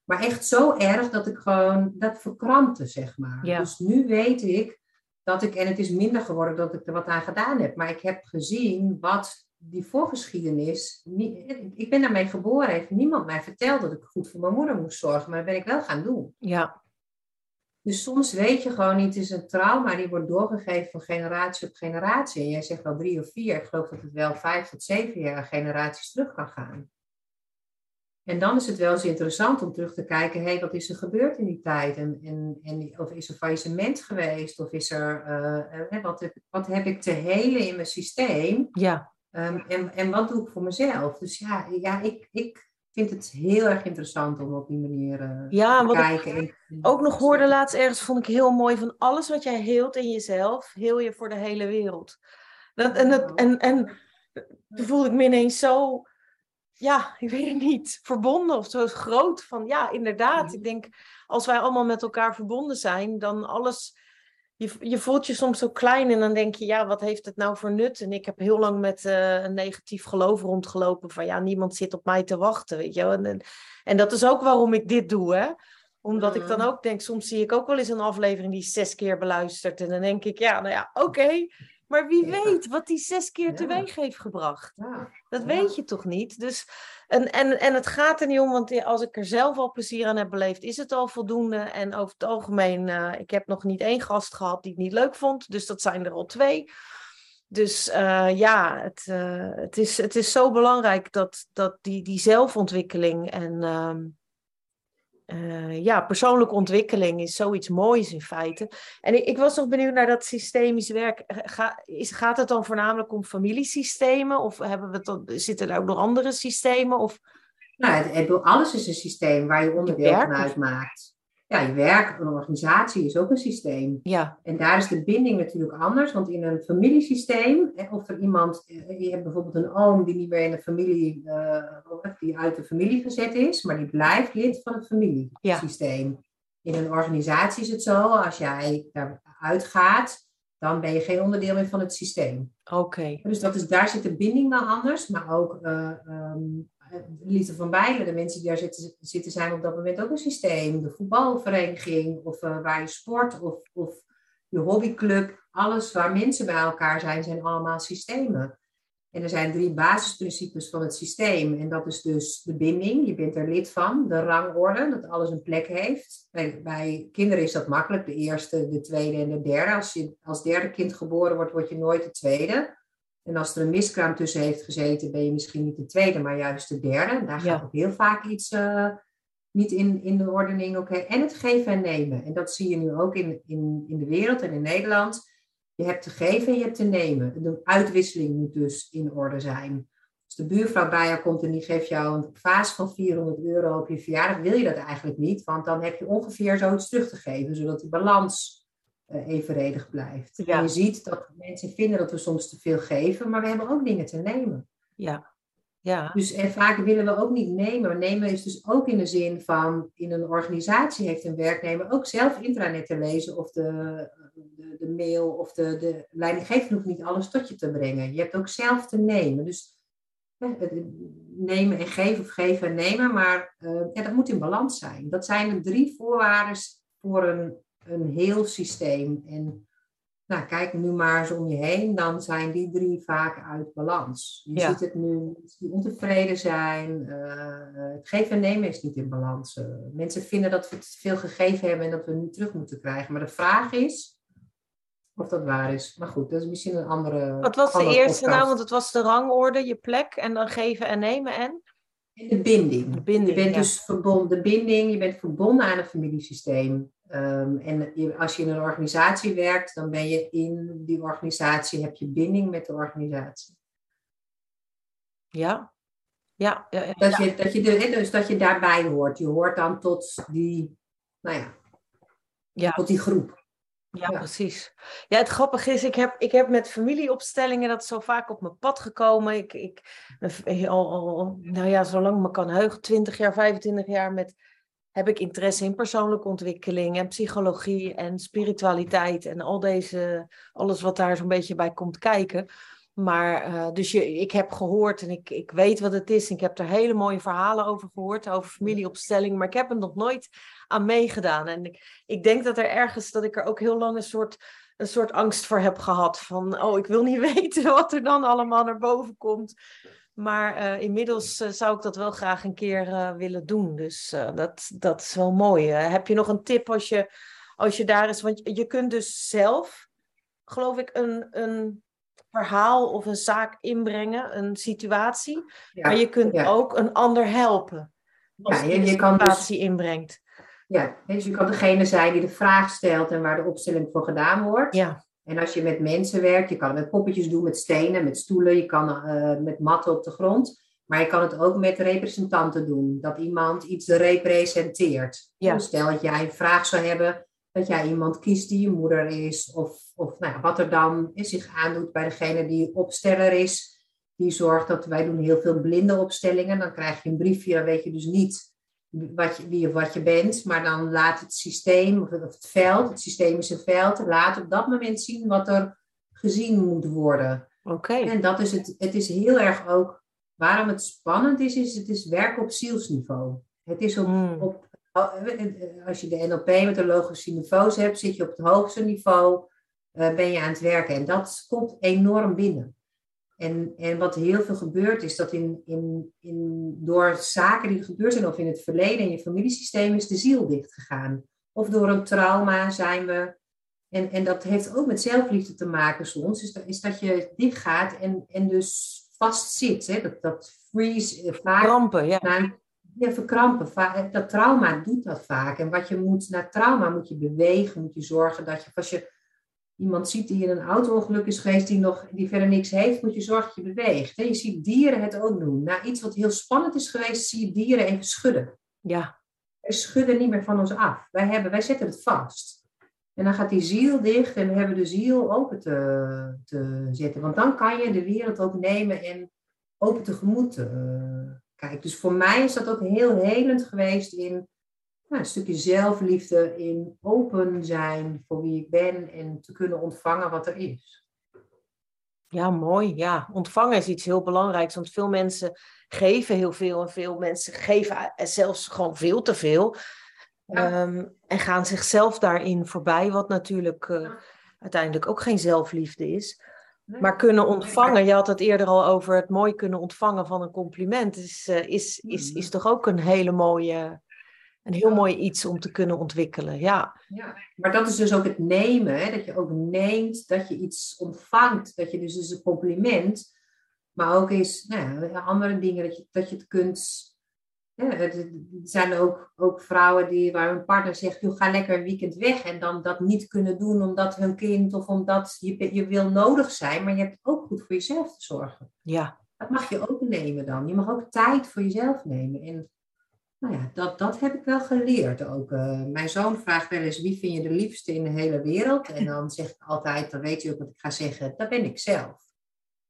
Maar echt zo erg dat ik gewoon, dat verkrampte, zeg maar. Ja. Dus nu weet ik dat ik, en het is minder geworden dat ik er wat aan gedaan heb, maar ik heb gezien wat die voorgeschiedenis, niet, ik ben daarmee geboren, heeft niemand mij verteld dat ik goed voor mijn moeder moest zorgen, maar dat ben ik wel gaan doen. Ja, Dus soms weet je gewoon niet, het is een trauma die wordt doorgegeven van generatie op generatie. En jij zegt wel drie of vier, ik geloof dat het wel vijf tot zeven jaar generaties terug kan gaan. En dan is het wel eens interessant om terug te kijken, hé, hey, wat is er gebeurd in die tijd? En, en, en, of is er faillissement geweest? Of is er, eh, eh, wat, heb, wat heb ik te helen in mijn systeem? ja, Ehm, en, en wat doe ik voor mezelf? Dus ja, ja ik, ik, vind het heel erg interessant om op die manier uh, ja, te wat kijken. Ik ook nog hoorde laatst ergens, vond ik heel mooi, van alles wat jij heelt in jezelf, heel je voor de hele wereld. Dat, en, dat, en, en toen voelde ik me ineens zo, ja, ik weet het niet, verbonden of zo groot. Van ja, inderdaad, ik denk, als wij allemaal met elkaar verbonden zijn, dan alles je, je voelt je soms zo klein en dan denk je, ja, wat heeft het nou voor nut? En ik heb heel lang met uh, een negatief geloof rondgelopen van, ja, niemand zit op mij te wachten, weet je wel. En, en, dat is ook waarom ik dit doe, hè. Omdat ik dan mm. ook denk, soms zie ik ook wel eens een aflevering die zes keer beluistert. En dan denk ik, ja, nou ja, oké. Maar wie weet wat die zes keer ja. teweeg heeft gebracht. Ja. Dat weet je toch niet? Dus, en, en, en het gaat er niet om, want als ik er zelf al plezier aan heb beleefd, is het al voldoende. En over het algemeen, uh, ik heb nog niet één gast gehad die het niet leuk vond. Dus dat zijn er al twee. Dus uh, ja, het, uh, het, is, het is zo belangrijk dat, dat die, die zelfontwikkeling en uh, ja, persoonlijke ontwikkeling is zoiets moois in feite. En ik, ik was nog benieuwd naar dat systemisch werk. Ga, is, gaat het dan voornamelijk om familiesystemen? Of hebben we dan, zitten er ook nog andere systemen? Of... Nou, het, het, alles is een systeem waar je onderdeel van uitmaakt ja, je werk, een organisatie is ook een systeem. Ja. En daar is de binding natuurlijk anders, want in een familiesysteem, of er iemand, eh, je hebt bijvoorbeeld een oom die niet meer in de familie, uh, die uit de familie gezet is, maar die blijft lid van het familiesysteem. In een organisatie is het zo, als jij daaruit gaat, dan ben je geen onderdeel meer van het systeem. Oké. Dus dat is, daar zit de binding wel anders, maar ook uh, um, Liefde van Bijlen, de mensen die daar zitten, zitten zijn op dat moment ook een systeem. De voetbalvereniging of uh, waar je sport of, of je hobbyclub. Alles waar mensen bij elkaar zijn, zijn allemaal systemen. En er zijn drie basisprincipes van het systeem. En dat is dus de binding, je bent er lid van. De rangorde, dat alles een plek heeft. Bij, bij kinderen is dat makkelijk, de eerste, de tweede en de derde. Als je als derde kind geboren wordt, word je nooit de tweede. En als er een miskraam tussen heeft gezeten, ben je misschien niet de tweede, maar juist de derde. Daar gaat ook heel vaak iets uh, niet in, in de ordening. Oké, En het geven en nemen. En dat zie je nu ook in, in, in de wereld en in Nederland. Je hebt te geven en je hebt te nemen. De uitwisseling moet dus in orde zijn. Als de buurvrouw bij je komt en die geeft jou een vaas van 400 euro op je verjaardag, wil je dat eigenlijk niet, want dan heb je ongeveer zoiets terug te geven, zodat die balans evenredig blijft. En je ziet dat mensen vinden dat we soms te veel geven, maar we hebben ook dingen te nemen. Ja. Ja. Dus en vaak willen we ook niet nemen. Maar nemen is dus ook in de zin van in een organisatie heeft een werknemer ook zelf intranet te lezen of de, de, de mail of de, de leidinggever hoeft niet alles tot je te brengen. Je hebt ook zelf te nemen. Dus nemen en geven of geven en nemen, maar uh, ja, dat moet in balans zijn. Dat zijn de drie voorwaarden voor een een heel systeem. En nou, kijk nu maar eens om je heen, dan zijn die drie vaak uit balans. Je ziet het nu, die ontevreden zijn, uh, het geven en nemen is niet in balans. Uh, mensen vinden dat we te veel gegeven hebben en dat we nu terug moeten krijgen. Maar de vraag is of dat waar is. Maar goed, dat is misschien een andere. Wat was de eerste nou? Want het was de rangorde, je plek en dan geven en nemen en? De binding. De binding je bent dus verbonden, de binding, je bent verbonden aan het familiesysteem. Um, en als je in een organisatie werkt, dan ben je in die organisatie, heb je binding met de organisatie. Ja. Ja, ja, ja. Dat, je, dat, je de, dus dat je daarbij hoort. Je hoort dan tot die, nou ja, ja. tot die groep. Ja, precies. Ja, het grappige is, ik heb, ik heb met familieopstellingen dat zo vaak op mijn pad gekomen. Ik, ik al, al, nou ja, zolang me kan heugen, 20 jaar, 25 jaar met heb ik interesse in persoonlijke ontwikkeling en psychologie en spiritualiteit en al deze, alles wat daar zo'n beetje bij komt kijken. Maar uh, dus je, ik heb gehoord en ik, ik weet wat het is. Ik heb er hele mooie verhalen over gehoord, over familieopstelling. Maar ik heb er nog nooit aan meegedaan. En ik, ik denk dat er ergens, dat ik er ook heel lang een soort, een soort angst voor heb gehad. Van, oh, ik wil niet weten wat er dan allemaal naar boven komt. Maar uh, inmiddels uh, zou ik dat wel graag een keer uh, willen doen. Dus dat, dat is wel mooi. heb je nog een tip als je, als je daar is? Want je kunt dus zelf, geloof ik, een, een verhaal of een zaak inbrengen, een situatie. Ja, maar je kunt ook een ander helpen. Als ja, je, je een situatie dus, inbrengt. Ja, dus je kan degene zijn die de vraag stelt en waar de opstelling voor gedaan wordt. Ja. En als je met mensen werkt, je kan het met poppetjes doen, met stenen, met stoelen, je kan uh, met matten op de grond. Maar je kan het ook met representanten doen. Dat iemand iets representeert. Ja. Stel dat jij een vraag zou hebben, dat jij iemand kiest die je moeder is. Of, of nou, ja, wat er dan zich aandoet bij degene die opsteller is. Die zorgt dat wij doen heel veel blinde opstellingen. Dan krijg je een briefje, dan weet je dus niet wat je, wie of wat je bent. Maar dan laat het systeem, of het veld, het systeem is een veld, laat op dat moment zien wat er gezien moet worden. Oké. En dat is het, het is heel erg ook, waarom het spannend is, is het is werken op zielsniveau. Het is op, Hmm. op als je de NLP met de logische niveaus hebt, zit je op het hoogste niveau, eh, ben je aan het werken. En dat komt enorm binnen. En, en wat heel veel gebeurt, is dat in, in, in, door zaken die gebeurd zijn, of in het verleden in je familiesysteem, is de ziel dichtgegaan. Of door een trauma zijn we. En, en dat heeft ook met zelfliefde te maken soms, is dat, is dat je dichtgaat en, en dus vastzit. Hè? Dat, dat freeze eh, vaak. Krampen, ja. naar- ja, verkrampen. Va- Dat trauma doet dat vaak. En wat je moet, na trauma moet je bewegen, moet je zorgen dat je, als je iemand ziet die in een auto-ongeluk is geweest, die, nog, die verder niks heeft, moet je zorgen dat je beweegt. hè. Je ziet dieren het ook doen. Na iets wat heel spannend is geweest, zie je dieren even schudden. Ja, Wij schudden niet meer van ons af. Wij, hebben, wij zetten het vast. En dan gaat die ziel dicht en we hebben de ziel open te, te zetten. Want dan kan je de wereld ook nemen en open tegemoet eh, kijken. Dus voor mij is dat ook heel helend geweest in nou, een stukje zelfliefde, in open zijn voor wie ik ben en te kunnen ontvangen wat er is. ja, mooi. Ja, ontvangen is iets heel belangrijks, want veel mensen geven heel veel en veel mensen geven zelfs gewoon veel te veel. Ja. Ehm, en gaan zichzelf daarin voorbij, wat natuurlijk eh, uiteindelijk ook geen zelfliefde is. Nee. Maar kunnen ontvangen, je had het eerder al over het mooi kunnen ontvangen van een compliment, is, eh, is, is, Mhm. is toch ook een hele mooie, een heel mooi iets om te kunnen ontwikkelen. Ja, Ja, maar dat is dus ook het nemen. Hè? Dat je ook neemt, dat je iets ontvangt. Dat je dus is een compliment. Maar ook is nou ja, andere dingen. Dat je, dat je het kunt. Ja, er zijn ook, ook vrouwen die, waar hun partner zegt: joh, ga lekker een weekend weg. En dan dat niet kunnen doen omdat hun kind of omdat je, je wil nodig zijn. Maar je hebt ook goed voor jezelf te zorgen. ja, Dat mag je ook nemen dan. Je mag ook tijd voor jezelf nemen. En nou ja, dat, dat heb ik wel geleerd ook. Eh, mijn zoon vraagt wel eens, wie vind je de liefste in de hele wereld? En dan zeg ik altijd, dan weet je ook wat ik ga zeggen, dat ben ik zelf.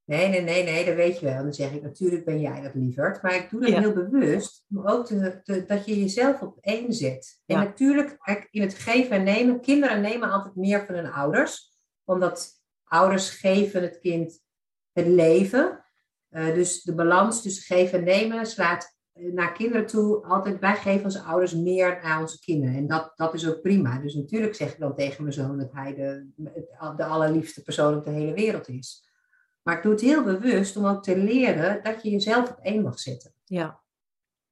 Nee, nee, nee, nee, dat weet je wel. Dan zeg ik, natuurlijk ben jij dat lieverd. Maar ik doe dat Ja. heel bewust, om ook te, te- dat je jezelf op één zet. En Ja. natuurlijk, kijk, in het geven en nemen, kinderen nemen altijd meer van hun ouders. Omdat ouders geven het kind het leven. Eh, dus de balans tussen geven en nemen slaat naar kinderen toe altijd, wij geven als ouders meer aan onze kinderen. En dat, dat is ook prima. Dus natuurlijk zeg ik dan tegen mijn zoon dat hij de, de allerliefste persoon op de hele wereld is. Maar ik doe het heel bewust om ook te leren dat je jezelf op één mag zetten. ja,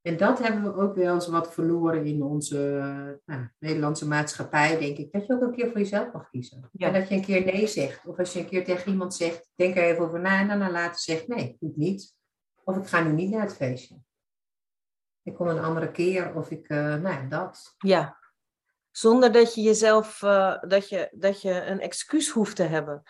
En dat hebben we ook wel eens wat verloren in onze eh, nou, Nederlandse maatschappij, denk ik. Dat je ook een keer voor jezelf mag kiezen. Ja. En dat je een keer nee zegt. Of als je een keer tegen iemand zegt, denk er even over na en daarna later zegt, nee, doe het niet. Of ik ga nu niet naar het feestje. Ik kom een andere keer of ik, eh, nou ja, dat. ja. Zonder dat je jezelf, eh, dat, je, dat je een excuus hoeft te hebben.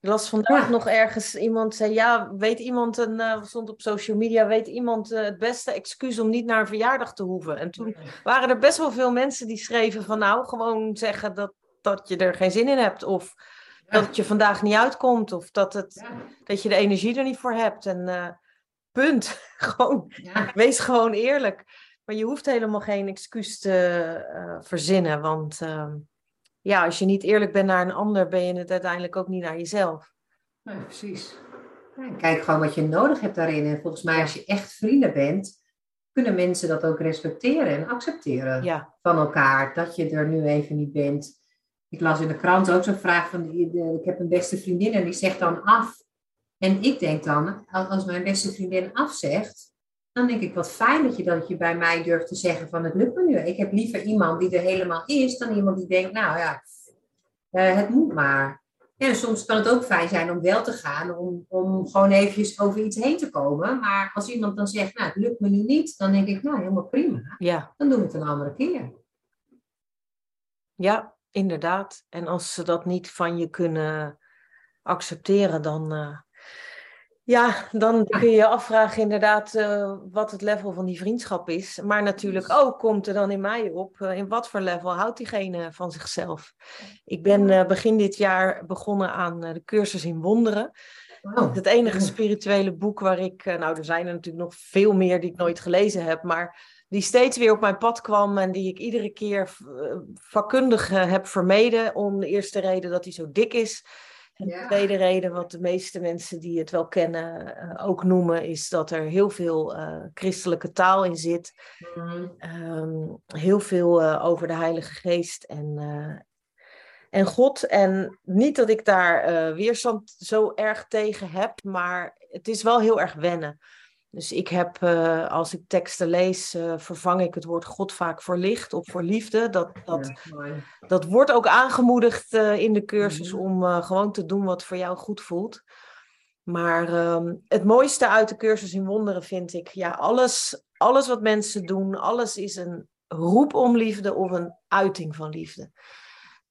Ik las vandaag Ja. nog ergens, iemand zei, ja, weet iemand, een, eh, stond op social media, weet iemand het beste excuus om niet naar een verjaardag te hoeven? En toen waren er best wel veel mensen die schreven van, nou, gewoon zeggen dat, dat je er geen zin in hebt. Of dat het je vandaag niet uitkomt. Of dat, het, Ja, dat je de energie er niet voor hebt. En punt. gewoon, ja, wees gewoon eerlijk. Maar je hoeft helemaal geen excuus te eh, verzinnen. Want ehm, ja, als je niet eerlijk bent naar een ander, ben je het uiteindelijk ook niet naar jezelf. ja, precies. Ja, kijk gewoon wat je nodig hebt daarin. En volgens mij, als je echt vrienden bent, kunnen mensen dat ook respecteren en accepteren. Ja, van elkaar, dat je er nu even niet bent. Ik las in de krant ook zo'n vraag van, ik heb een beste vriendin en die zegt dan af. En ik denk dan, als mijn beste vriendin afzegt, dan denk ik, wat fijn dat je dat je bij mij durft te zeggen van, het lukt me nu. Ik heb liever iemand die er helemaal is, dan iemand die denkt, nou ja, eh, het moet maar. En soms kan het ook fijn zijn om wel te gaan, om, om gewoon eventjes over iets heen te komen. Maar als iemand dan zegt, nou, het lukt me nu niet, dan denk ik, nou, helemaal prima. ja, Dan doen we het een andere keer. ja, inderdaad. En als ze dat niet van je kunnen accepteren, dan, eh, Ja, dan kun je je afvragen inderdaad uh, wat het level van die vriendschap is. Maar natuurlijk ook komt er dan in mij op, uh, in wat voor level houdt diegene van zichzelf. Ik ben uh, begin dit jaar begonnen aan de cursus in wonderen. Wow. Het enige spirituele boek waar ik, nou er zijn er natuurlijk nog veel meer die ik nooit gelezen heb, maar die steeds weer op mijn pad kwam en die ik iedere keer vakkundig heb vermeden. Om de eerste reden dat hij zo dik is. En de tweede reden, wat de meeste mensen die het wel kennen uh, ook noemen, is dat er heel veel uh, christelijke taal in zit. Mm. Um, heel veel uh, over de Heilige Geest en, en God. En niet dat ik daar weerstand zo erg tegen heb, maar het is wel heel erg wennen. Dus ik heb, uh, als ik teksten lees, uh, vervang ik het woord God vaak voor licht of voor liefde. Dat, dat, ja, dat wordt ook aangemoedigd uh, in de cursus mm -hmm. om gewoon te doen wat voor jou goed voelt. Maar ehm, het mooiste uit de cursus in wonderen vind ik, ja, alles, alles wat mensen doen, alles is een roep om liefde of een uiting van liefde.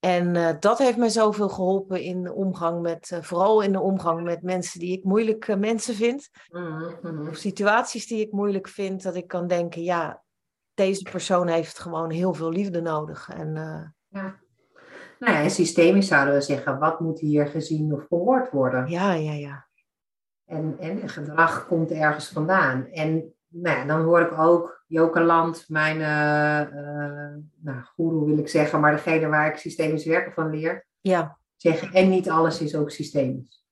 En uh, dat heeft mij zoveel geholpen in de omgang met, uh, vooral in de omgang met mensen die ik moeilijk uh, mensen vind. Mm -hmm. Of situaties die ik moeilijk vind, dat ik kan denken, ja, deze persoon heeft gewoon heel veel liefde nodig. En, ja. Nou ja, systemisch zouden we zeggen, wat moet hier gezien of gehoord worden? Ja, ja, ja. En, en gedrag komt ergens vandaan. En nou ja, dan hoor ik ook Joke Land, mijn uh, nou, guru wil ik zeggen, maar degene waar ik systemisch werken van leer, ja. zeggen. En niet alles is ook systemisch.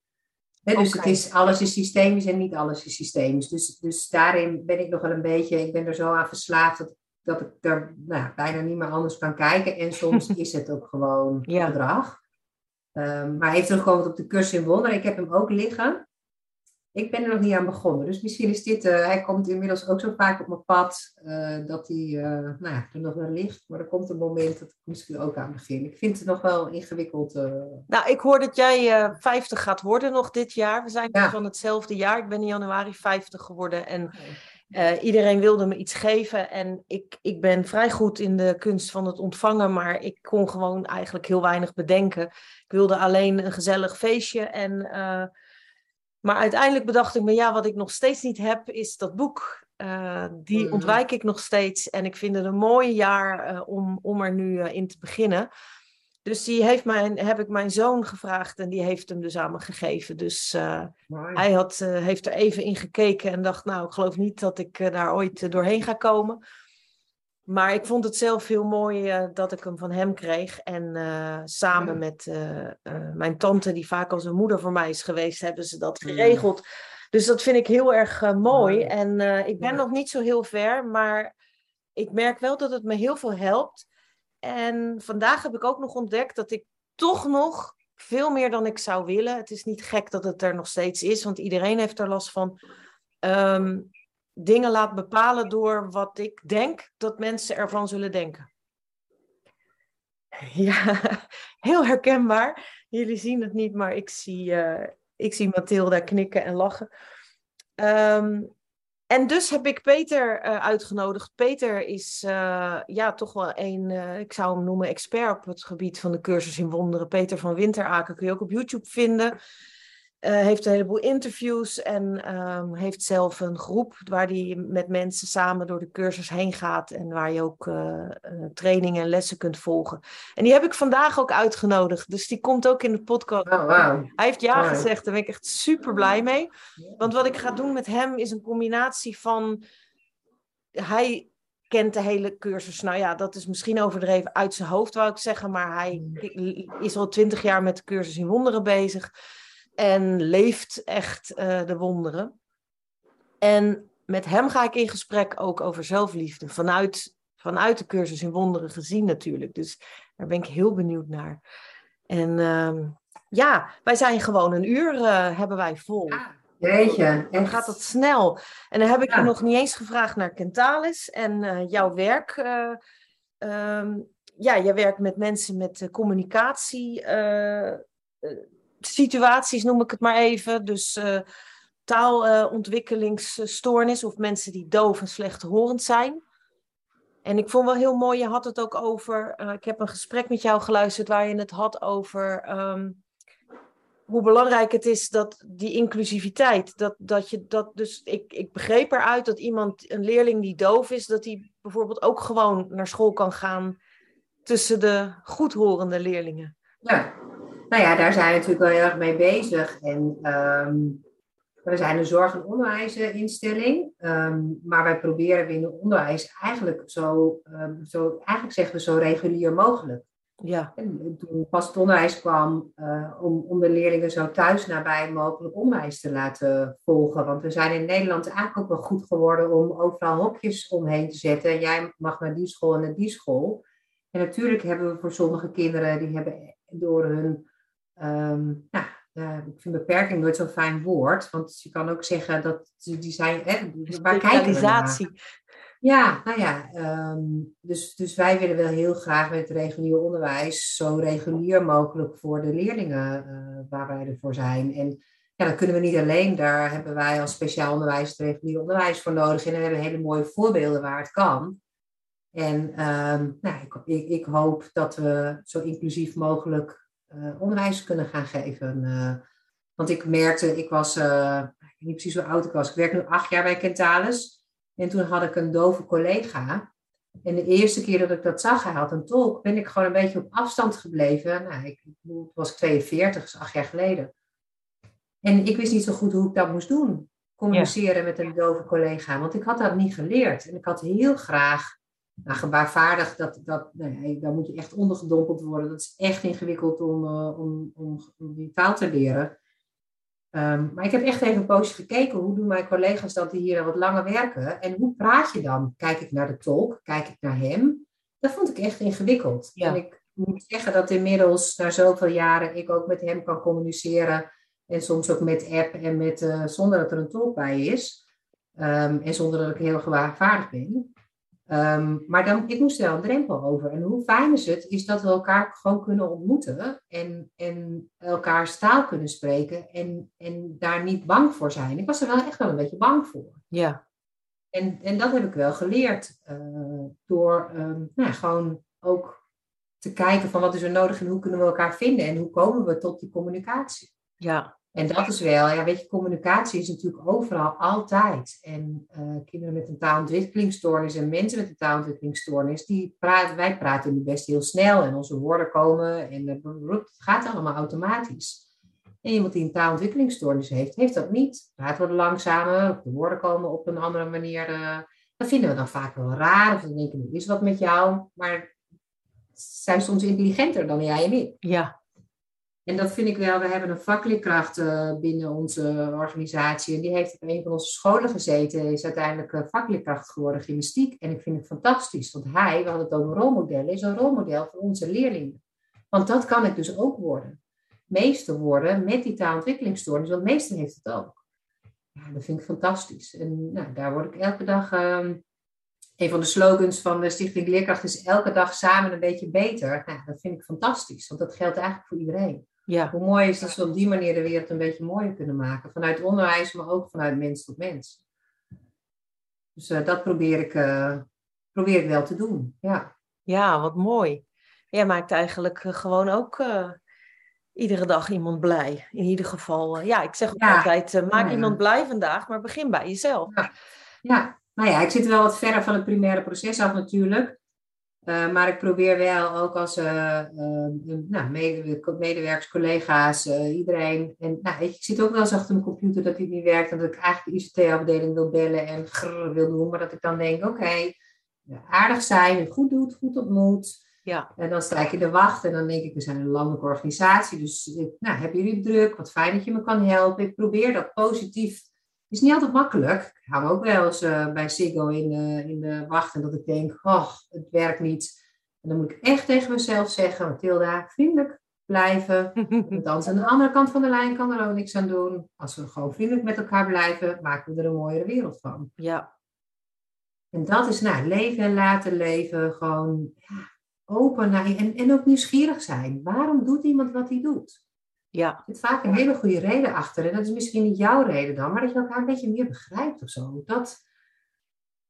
He, dus okay. het is, alles is systemisch en niet alles is systemisch. Dus, dus daarin ben ik nog wel een beetje, ik ben er zo aan verslaafd dat, dat ik er nou, bijna niet meer anders kan kijken. En soms is het ook gewoon ja. gedrag. Um, maar even terugkomend op de cursus in Wonder. Ik heb hem ook liggen. Ik ben er nog niet aan begonnen. Dus misschien is dit, uh, hij komt inmiddels ook zo vaak op mijn pad uh, dat hij uh, nou ja, er nog wel ligt. Maar er komt een moment dat ik misschien ook aan begin. Ik vind het nog wel ingewikkeld. Nou, ik hoor dat jij 50 gaat worden nog dit jaar. We zijn ja. van hetzelfde jaar. Ik ben in januari 50 geworden en iedereen wilde me iets geven. En ik, ik ben vrij goed in de kunst van het ontvangen, maar ik kon gewoon eigenlijk heel weinig bedenken. Ik wilde alleen een gezellig feestje en maar uiteindelijk bedacht ik me, ja, wat ik nog steeds niet heb, is dat boek. Uh, die mm. ontwijk ik nog steeds. En ik vind het een mooi jaar uh, om, om er nu uh, in te beginnen. Dus die heeft mijn, heb ik mijn zoon gevraagd en die heeft hem dus aan me gegeven. Dus hij had, heeft er even in gekeken en dacht, nou, ik geloof niet dat ik daar ooit doorheen ga komen. Maar ik vond het zelf heel mooi uh, dat ik hem van hem kreeg. En uh, samen met uh, mijn tante, die vaak als een moeder voor mij is geweest, hebben ze dat geregeld. Ja. Dus dat vind ik heel erg mooi. En ik ben nog niet zo heel ver, maar ik merk wel dat het me heel veel helpt. En vandaag heb ik ook nog ontdekt dat ik toch nog veel meer dan ik zou willen. Het is niet gek dat het er nog steeds is, want iedereen heeft er last van. Um, dingen laat bepalen door wat ik denk dat mensen ervan zullen denken. Ja, heel herkenbaar. Jullie zien het niet, maar ik zie, uh, ik zie Mathilda knikken en lachen. Um, en dus heb ik Peter uh, uitgenodigd. Peter is uh, ja, toch wel een, ik zou hem noemen, expert op het gebied van de cursus in wonderen. Peter van Winteraken kun je ook op YouTube vinden. Uh, heeft een heleboel interviews en um, heeft zelf een groep waar hij met mensen samen door de cursus heen gaat en waar je ook uh, uh, trainingen en lessen kunt volgen. En die heb ik vandaag ook uitgenodigd, dus die komt ook in de podcast. Oh, wow. Hij heeft ja wow. gezegd, daar ben ik echt super blij mee. Want wat ik ga doen met hem is een combinatie van. Hij kent de hele cursus. Nou ja, dat is misschien overdreven uit zijn hoofd, wou ik zeggen, maar hij is al twintig jaar met de cursus in wonderen bezig en leeft echt uh, de wonderen. En met hem ga ik in gesprek ook over zelfliefde, vanuit, vanuit de cursus in wonderen gezien natuurlijk. Dus daar ben ik heel benieuwd naar. En uh, ja, wij zijn gewoon een uur uh, hebben wij vol. Ah, jeetje. Dan gaat dat snel. En dan heb ik ja. je nog niet eens gevraagd naar Kentalis en uh, jouw werk. Um, ja, jij werkt met mensen met communicatie situaties, noem ik het maar even. Dus uh, taalontwikkelingsstoornis of mensen die doof en slechthorend zijn. En ik vond wel heel mooi, je had het ook over, uh, ik heb een gesprek met jou geluisterd waar je het had over um, hoe belangrijk het is dat die inclusiviteit, dat, dat je dat dus, ik, ik begreep eruit dat iemand, een leerling die doof is, dat die bijvoorbeeld ook gewoon naar school kan gaan tussen de goedhorende leerlingen. Ja, nou ja, daar zijn we natuurlijk wel heel erg mee bezig. En ehm, we zijn een zorg- en onderwijsinstelling, um, maar wij proberen binnen onderwijs eigenlijk zo, um, zo, eigenlijk zeggen we zo regulier mogelijk. Ja. En toen pas het onderwijs kwam uh, om, om de leerlingen zo thuis nabij mogelijk onderwijs te laten volgen. Want we zijn in Nederland eigenlijk ook wel goed geworden om overal hokjes omheen te zetten. Jij mag naar die school en naar die school. En natuurlijk hebben we voor sommige kinderen, die hebben door hun, um, nou, uh, ik vind beperking nooit zo'n fijn woord. Want je kan ook zeggen dat die zijn, hè, waar kijken we naar? Ja, nou ja, um, dus, dus wij willen wel heel graag met het regulier onderwijs zo regulier mogelijk voor de leerlingen uh, waar wij ervoor zijn. En ja, dat kunnen we niet alleen. Daar hebben wij als speciaal onderwijs het regulier onderwijs voor nodig. En we hebben hele mooie voorbeelden waar het kan. En um, nou, ik, ik, ik, hoop dat we zo inclusief mogelijk onderwijs kunnen gaan geven. Uh, want ik merkte, ik was, uh, ik weet niet precies hoe oud ik was. Ik werk nu acht jaar bij Kentalis. En toen had ik een dove collega. En de eerste keer dat ik dat zag, hij had een tolk, ben ik gewoon een beetje op afstand gebleven. Nou, ik, was ik 42, dus acht jaar geleden. En ik wist niet zo goed hoe ik dat moest doen. Communiceren met een dove collega. Want ik had dat niet geleerd. En ik had heel graag, nou, gebaarvaardig, dat, dat, nee, daar moet je echt ondergedompeld worden. Dat is echt ingewikkeld om, uh, om, om, om die taal te leren. Um, maar ik heb echt even een poosje gekeken, hoe doen mijn collega's dat die hier al wat langer werken? En hoe praat je dan? Kijk ik naar de tolk? Kijk ik naar hem? Dat vond ik echt ingewikkeld. Ja. En ik moet zeggen dat inmiddels, na zoveel jaren, ik ook met hem kan communiceren. En soms ook met app en met, uh, zonder dat er een tolk bij is. Um, en zonder dat ik heel gewaarvaardig ben. Um, maar dan, ik moest er wel een drempel over. En hoe fijn is het, is dat we elkaar gewoon kunnen ontmoeten en, en elkaar taal kunnen spreken en, en daar niet bang voor zijn. Ik was er wel echt wel een beetje bang voor. Ja. En, en dat heb ik wel geleerd uh, door um, nou, gewoon ook te kijken van wat is er nodig en hoe kunnen we elkaar vinden en hoe komen we tot die communicatie. Ja. En dat is wel, ja, weet je, communicatie is natuurlijk overal altijd. En uh, kinderen met een taalontwikkelingsstoornis en mensen met een taalontwikkelingsstoornis, die praten, wij praten nu best heel snel en onze woorden komen en uh, het gaat allemaal automatisch. En iemand die een taalontwikkelingsstoornis heeft, heeft dat niet. Praat wat langzamer, de woorden komen op een andere manier. Uh, dat vinden we dan vaak wel raar, of dan denken we, is wat met jou? Maar zijn soms intelligenter dan jij en ik. Ja, en dat vind ik wel, we hebben een vakleerkracht uh, binnen onze organisatie. En die heeft op een van onze scholen gezeten. Is uiteindelijk uh, vakleerkracht geworden, gymnastiek. En ik vind het fantastisch. Want hij, we hadden het over rolmodellen, is een rolmodel voor onze leerlingen. Want dat kan ik dus ook worden. Meester worden met die taalontwikkelingsstoornis. Want meester heeft het ook. Dat vind ik fantastisch. En nou, daar word ik elke dag... Uh, een van de slogans van de Stichting Leerkracht is elke dag samen een beetje beter. Nou, dat vind ik fantastisch. Want dat geldt eigenlijk voor iedereen. Ja. Hoe mooi is dat we op die manier de wereld een beetje mooier kunnen maken. Vanuit onderwijs, maar ook vanuit mens tot mens. Dus uh, dat probeer ik, uh, probeer ik wel te doen. Ja, ja wat mooi. Jij maakt eigenlijk uh, gewoon ook iedere dag iemand blij. In ieder geval, ja, ik zeg ja. altijd, maak ja. iemand blij vandaag, maar begin bij jezelf. Ja. ja, nou ja, ik zit wel wat verder van het primaire proces af natuurlijk. Uh, maar ik probeer wel ook als uh, uh, nou, medewerkers, collega's, iedereen. En nou, ik zit ook wel eens achter mijn computer dat die niet werkt. En dat ik eigenlijk de ICT-afdeling wil bellen en grrr wil doen. Maar dat ik dan denk, oké, okay, aardig zijn, het goed doet, goed ontmoet. Ja. En dan sta ik in de wacht en dan denk ik, we zijn een landelijke organisatie. Dus nou, hebben jullie druk? Wat fijn dat je me kan helpen. Ik probeer dat positief is niet altijd makkelijk. Ik hang ook wel eens uh, bij Siggo in, uh, in de wacht en dat ik denk, oh, het werkt niet. En dan moet ik echt tegen mezelf zeggen, Mathilda, vriendelijk blijven. Want anders aan de andere kant van de lijn kan er ook niks aan doen. Als we gewoon vriendelijk met elkaar blijven, maken we er een mooiere wereld van. Ja. En dat is, nou, leven en laten leven. Gewoon ja, open naar en, en ook nieuwsgierig zijn. Waarom doet iemand wat hij doet? Ja. Er zit vaak een hele goede reden achter. En dat is misschien niet jouw reden dan, maar dat je elkaar een beetje meer begrijpt of zo. Dat,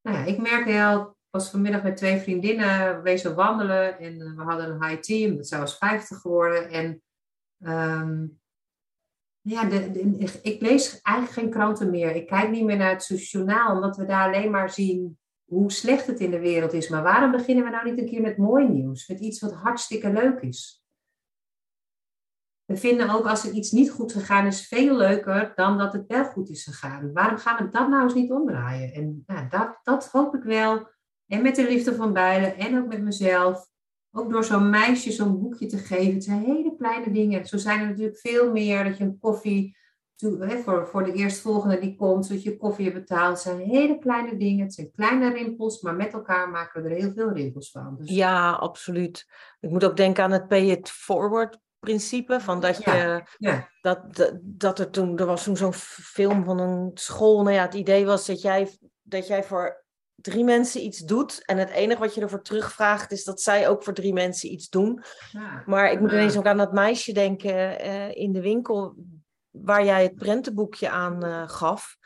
nou ja, ik merk wel, was vanmiddag met twee vriendinnen wezen wandelen en eh, we hadden een high team, dat zijn was 50 geworden. En um, Ja, de, de, ik lees eigenlijk geen kranten meer. Ik kijk niet meer naar het journaal, omdat we daar alleen maar zien hoe slecht het in de wereld is. Maar waarom beginnen we nou niet een keer met mooi nieuws? Met iets wat hartstikke leuk is? We vinden ook als er iets niet goed gegaan is, veel leuker dan dat het wel goed is gegaan. Waarom gaan we dat nou eens niet omdraaien? En nou, dat, dat hoop ik wel. En met de liefde van beiden en ook met mezelf. Ook door zo'n meisje zo'n boekje te geven. Het zijn hele kleine dingen. Zo zijn er natuurlijk veel meer. Dat je een koffie voor, voor de eerstvolgende die komt, dat je koffie betaalt. Het zijn hele kleine dingen. Het zijn kleine rimpels, maar met elkaar maken we er heel veel rimpels van. Dus... Ja, absoluut. Ik moet ook denken aan het pay it forward principe. Van dat, je, ja, Dat, dat, dat er toen, er was toen zo'n film van een school. Nou ja, het idee was dat jij, dat jij voor drie mensen iets doet. En het enige wat je ervoor terugvraagt is dat zij ook voor drie mensen iets doen. Ja, maar ik moet ineens ook aan dat meisje denken uh, in de winkel waar jij het prentenboekje aan uh, gaf.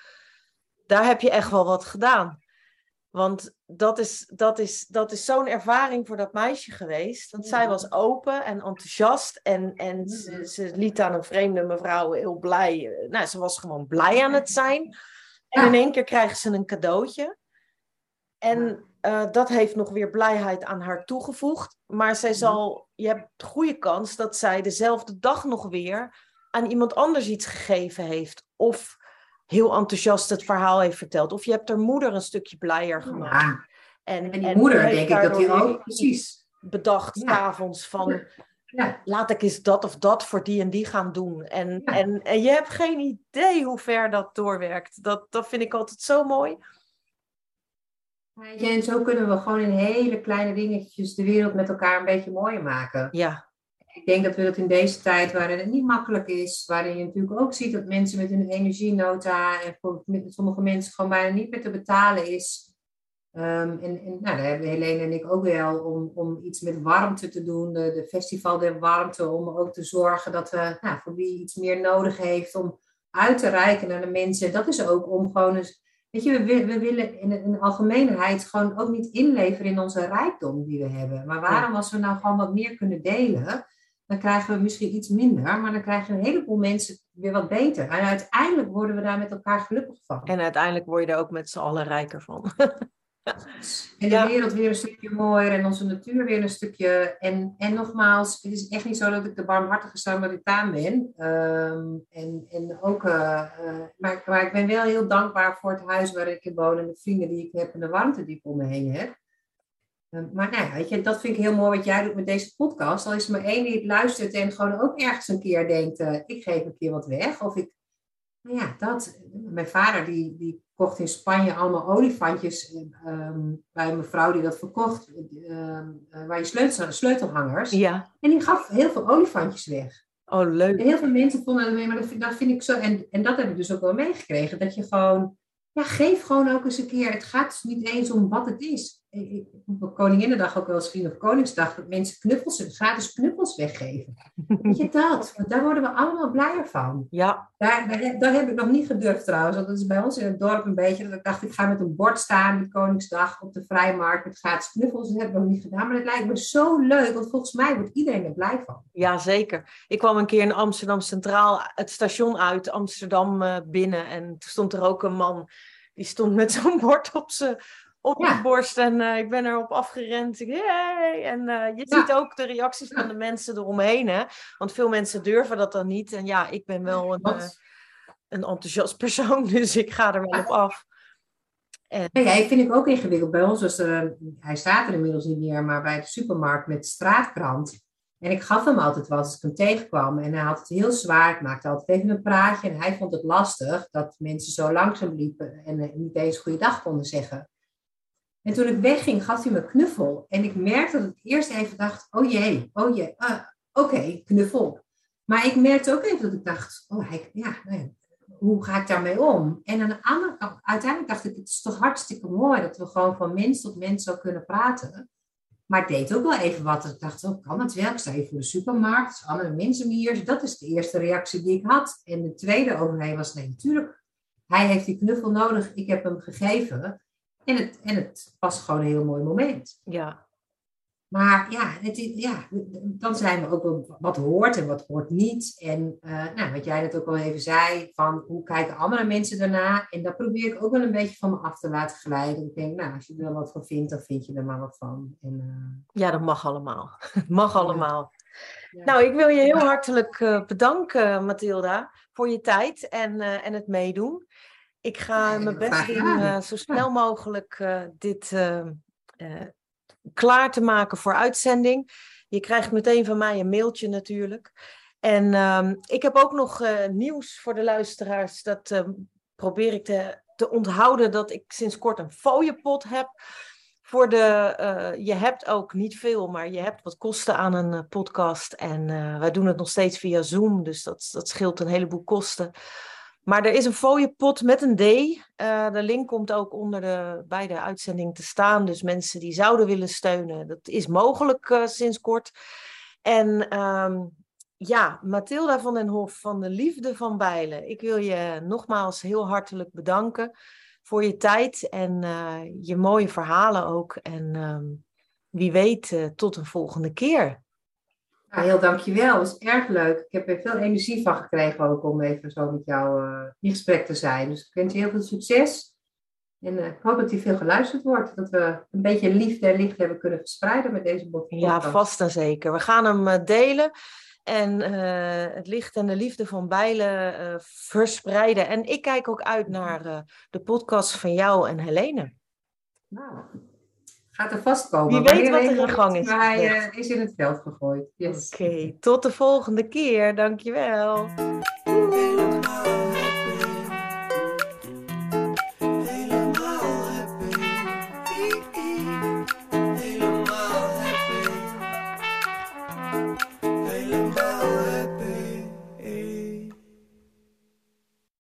Daar heb je echt wel wat gedaan. Want dat is, dat is, dat is zo'n ervaring voor dat meisje geweest. Want zij was open en enthousiast. En, en ze, ze, liet aan een vreemde mevrouw heel blij. Eh, nou, ze was gewoon blij aan het zijn. En in één keer krijgt ze een cadeautje. En uh, dat heeft nog weer blijheid aan haar toegevoegd. Maar zij zal, je hebt goede kans dat zij dezelfde dag nog weer aan iemand anders iets gegeven heeft. Of heel enthousiast het verhaal heeft verteld. Of je hebt haar moeder een stukje blijer gemaakt. Ja. En, en die moeder, denk ik dat die ook precies bedacht ja. avonds van. Ja. Laat ik eens dat of dat voor die en die gaan doen. En, en, en je hebt geen idee hoe ver dat doorwerkt. Dat, dat vind ik altijd zo mooi. En zo kunnen we gewoon in hele kleine dingetjes de wereld met elkaar een beetje mooier maken. Ja. Ik denk dat we dat in deze tijd, waarin het niet makkelijk is, waarin je natuurlijk ook ziet dat mensen met hun energienota en voor sommige mensen gewoon bijna niet meer te betalen is. Um, en, en nou, daar hebben Helene en ik ook wel om, om iets met warmte te doen, de, de Festival der Warmte, om ook te zorgen dat we nou, voor wie iets meer nodig heeft, om uit te reiken naar de mensen. Dat is ook om gewoon eens Weet je, we, we willen in de, algemeenheid gewoon ook niet inleveren in onze rijkdom die we hebben. Maar waarom, als we nou gewoon wat meer kunnen delen, dan krijgen we misschien iets minder, maar dan krijgen een heleboel mensen weer wat beter. En uiteindelijk worden we daar met elkaar gelukkig van. En uiteindelijk word je er ook met z'n allen rijker van. En de wereld weer een stukje mooier en onze natuur weer een stukje. En, en nogmaals, het is echt niet zo dat ik de barmhartige Samaritaan ben. Ehm, en, en ook, uh, maar, maar ik ben wel heel dankbaar voor het huis waar ik in woon en de vrienden die ik heb en de warmte die ik om me heen heb. Ehm, maar nou, weet je, dat vind ik heel mooi wat jij doet met deze podcast. Al is er maar één die het luistert en gewoon ook ergens een keer denkt, uh, ik geef een keer wat weg. Of ik, nou ja, dat. Mijn vader die, die kocht in Spanje allemaal olifantjes um, bij een mevrouw die dat verkocht, um, waar je sleutel, sleutelhangers. Ja. En die gaf heel veel olifantjes weg. Oh, leuk. En heel veel mensen vonden het mee, maar dat vind, dat vind ik zo. En, en dat heb ik dus ook wel meegekregen. Dat je gewoon, ja, geef gewoon ook eens een keer. Het gaat dus niet eens om wat het is op Koninginnedag ook wel eens Vrienden of Koningsdag, dat mensen knuffels, gratis knuffels weggeven. Weet je dat? Want daar worden we allemaal blijer van. Ja. Daar, daar, heb ik nog niet gedurfd trouwens, want dat is bij ons in het dorp een beetje, dat ik dacht, ik ga met een bord staan met Koningsdag op de Vrijmarkt met gratis knuffels. Dat heb ik nog niet gedaan, maar het lijkt me zo leuk, want volgens mij wordt iedereen er blij van. Ja, zeker. Ik kwam een keer in Amsterdam Centraal het station uit, Amsterdam eh, binnen, en toen stond er ook een man, die stond met zo'n bord op zijn op de borst en uh, ik ben erop afgerend. Yay! En uh, je ziet ook de reacties van de mensen eromheen. Hè? Want veel mensen durven dat dan niet. En ja, ik ben wel een, uh, een enthousiast persoon, dus ik ga er wel op af. En... Ja, ik vind ik ook ingewikkeld. Bij ons was er, hij staat er inmiddels niet meer, maar bij de supermarkt met straatkrant. En ik gaf hem altijd wat als ik hem tegenkwam. En hij had het heel zwaar. Ik maakte altijd even een praatje. En hij vond het lastig dat mensen zo langzaam liepen en niet eens goeiedag konden zeggen. En toen ik wegging, gaf hij me knuffel. En ik merkte dat ik eerst even dacht, oh jee, oh jee, ah, oké, knuffel. Maar ik merkte ook even dat ik dacht, oh hij, ja, nee, hoe ga ik daarmee om? En aan de andere kant, uiteindelijk dacht ik, het is toch hartstikke mooi dat we gewoon van mens tot mens zo kunnen praten. Maar ik deed ook wel even wat. Ik dacht, oh, kan het wel? Ik sta even voor de supermarkt, andere mensen hier. Dat is de eerste reactie die ik had. En de tweede overheen was, nee, natuurlijk. Hij heeft die knuffel nodig, ik heb hem gegeven. En het, en het was gewoon een heel mooi moment. Ja. Maar ja, het, ja, dan zijn we ook wel wat hoort en wat hoort niet. En uh, nou, wat jij net ook al even zei, van hoe kijken andere mensen daarna. En dat probeer ik ook wel een beetje van me af te laten glijden. Ik denk, nou, als je er wat van vindt, dan vind je er maar wat van. En, uh... Ja, dat mag allemaal. mag allemaal. Ja. Nou, ik wil je heel hartelijk uh, bedanken, Mathilda, voor je tijd en, en het meedoen. Ik ga mijn best doen zo snel mogelijk dit klaar te maken voor uitzending. Je krijgt meteen van mij een mailtje natuurlijk. En ehm, ik heb ook nog nieuws voor de luisteraars. Dat uh, probeer ik te, te onthouden dat ik sinds kort een fooiepot heb. Voor de, uh, je hebt ook niet veel, maar je hebt wat kosten aan een podcast. En wij doen het nog steeds via Zoom, dus dat, dat scheelt een heleboel kosten. Maar er is een fooiepot met een D. Uh, de link komt ook onder de, bij de uitzending te staan. Dus mensen die zouden willen steunen, dat is mogelijk uh, sinds kort. En um, ja, Mathilda van den Hof van de Liefde van Bijlen. Ik wil je nogmaals heel hartelijk bedanken voor je tijd en uh, je mooie verhalen ook. En um, wie weet, tot een volgende keer. Ja, heel dankjewel. Dat was erg leuk. Ik heb er veel energie van gekregen ook om even zo met jou uh, in gesprek te zijn. Dus ik wens je heel veel succes. En uh, ik hoop dat die veel geluisterd wordt. Dat we een beetje liefde en licht hebben kunnen verspreiden met deze podcast. Ja, vast en zeker. We gaan hem uh, delen. En het licht en de liefde van Bijlen verspreiden. En ik kijk ook uit naar de podcast van jou en Helene. Nou, gaat er vastkomen. Wie weet wat er in gang is. Maar hij uh, is in het veld gegooid. Yes. Oké, okay, tot de volgende keer. Dankjewel.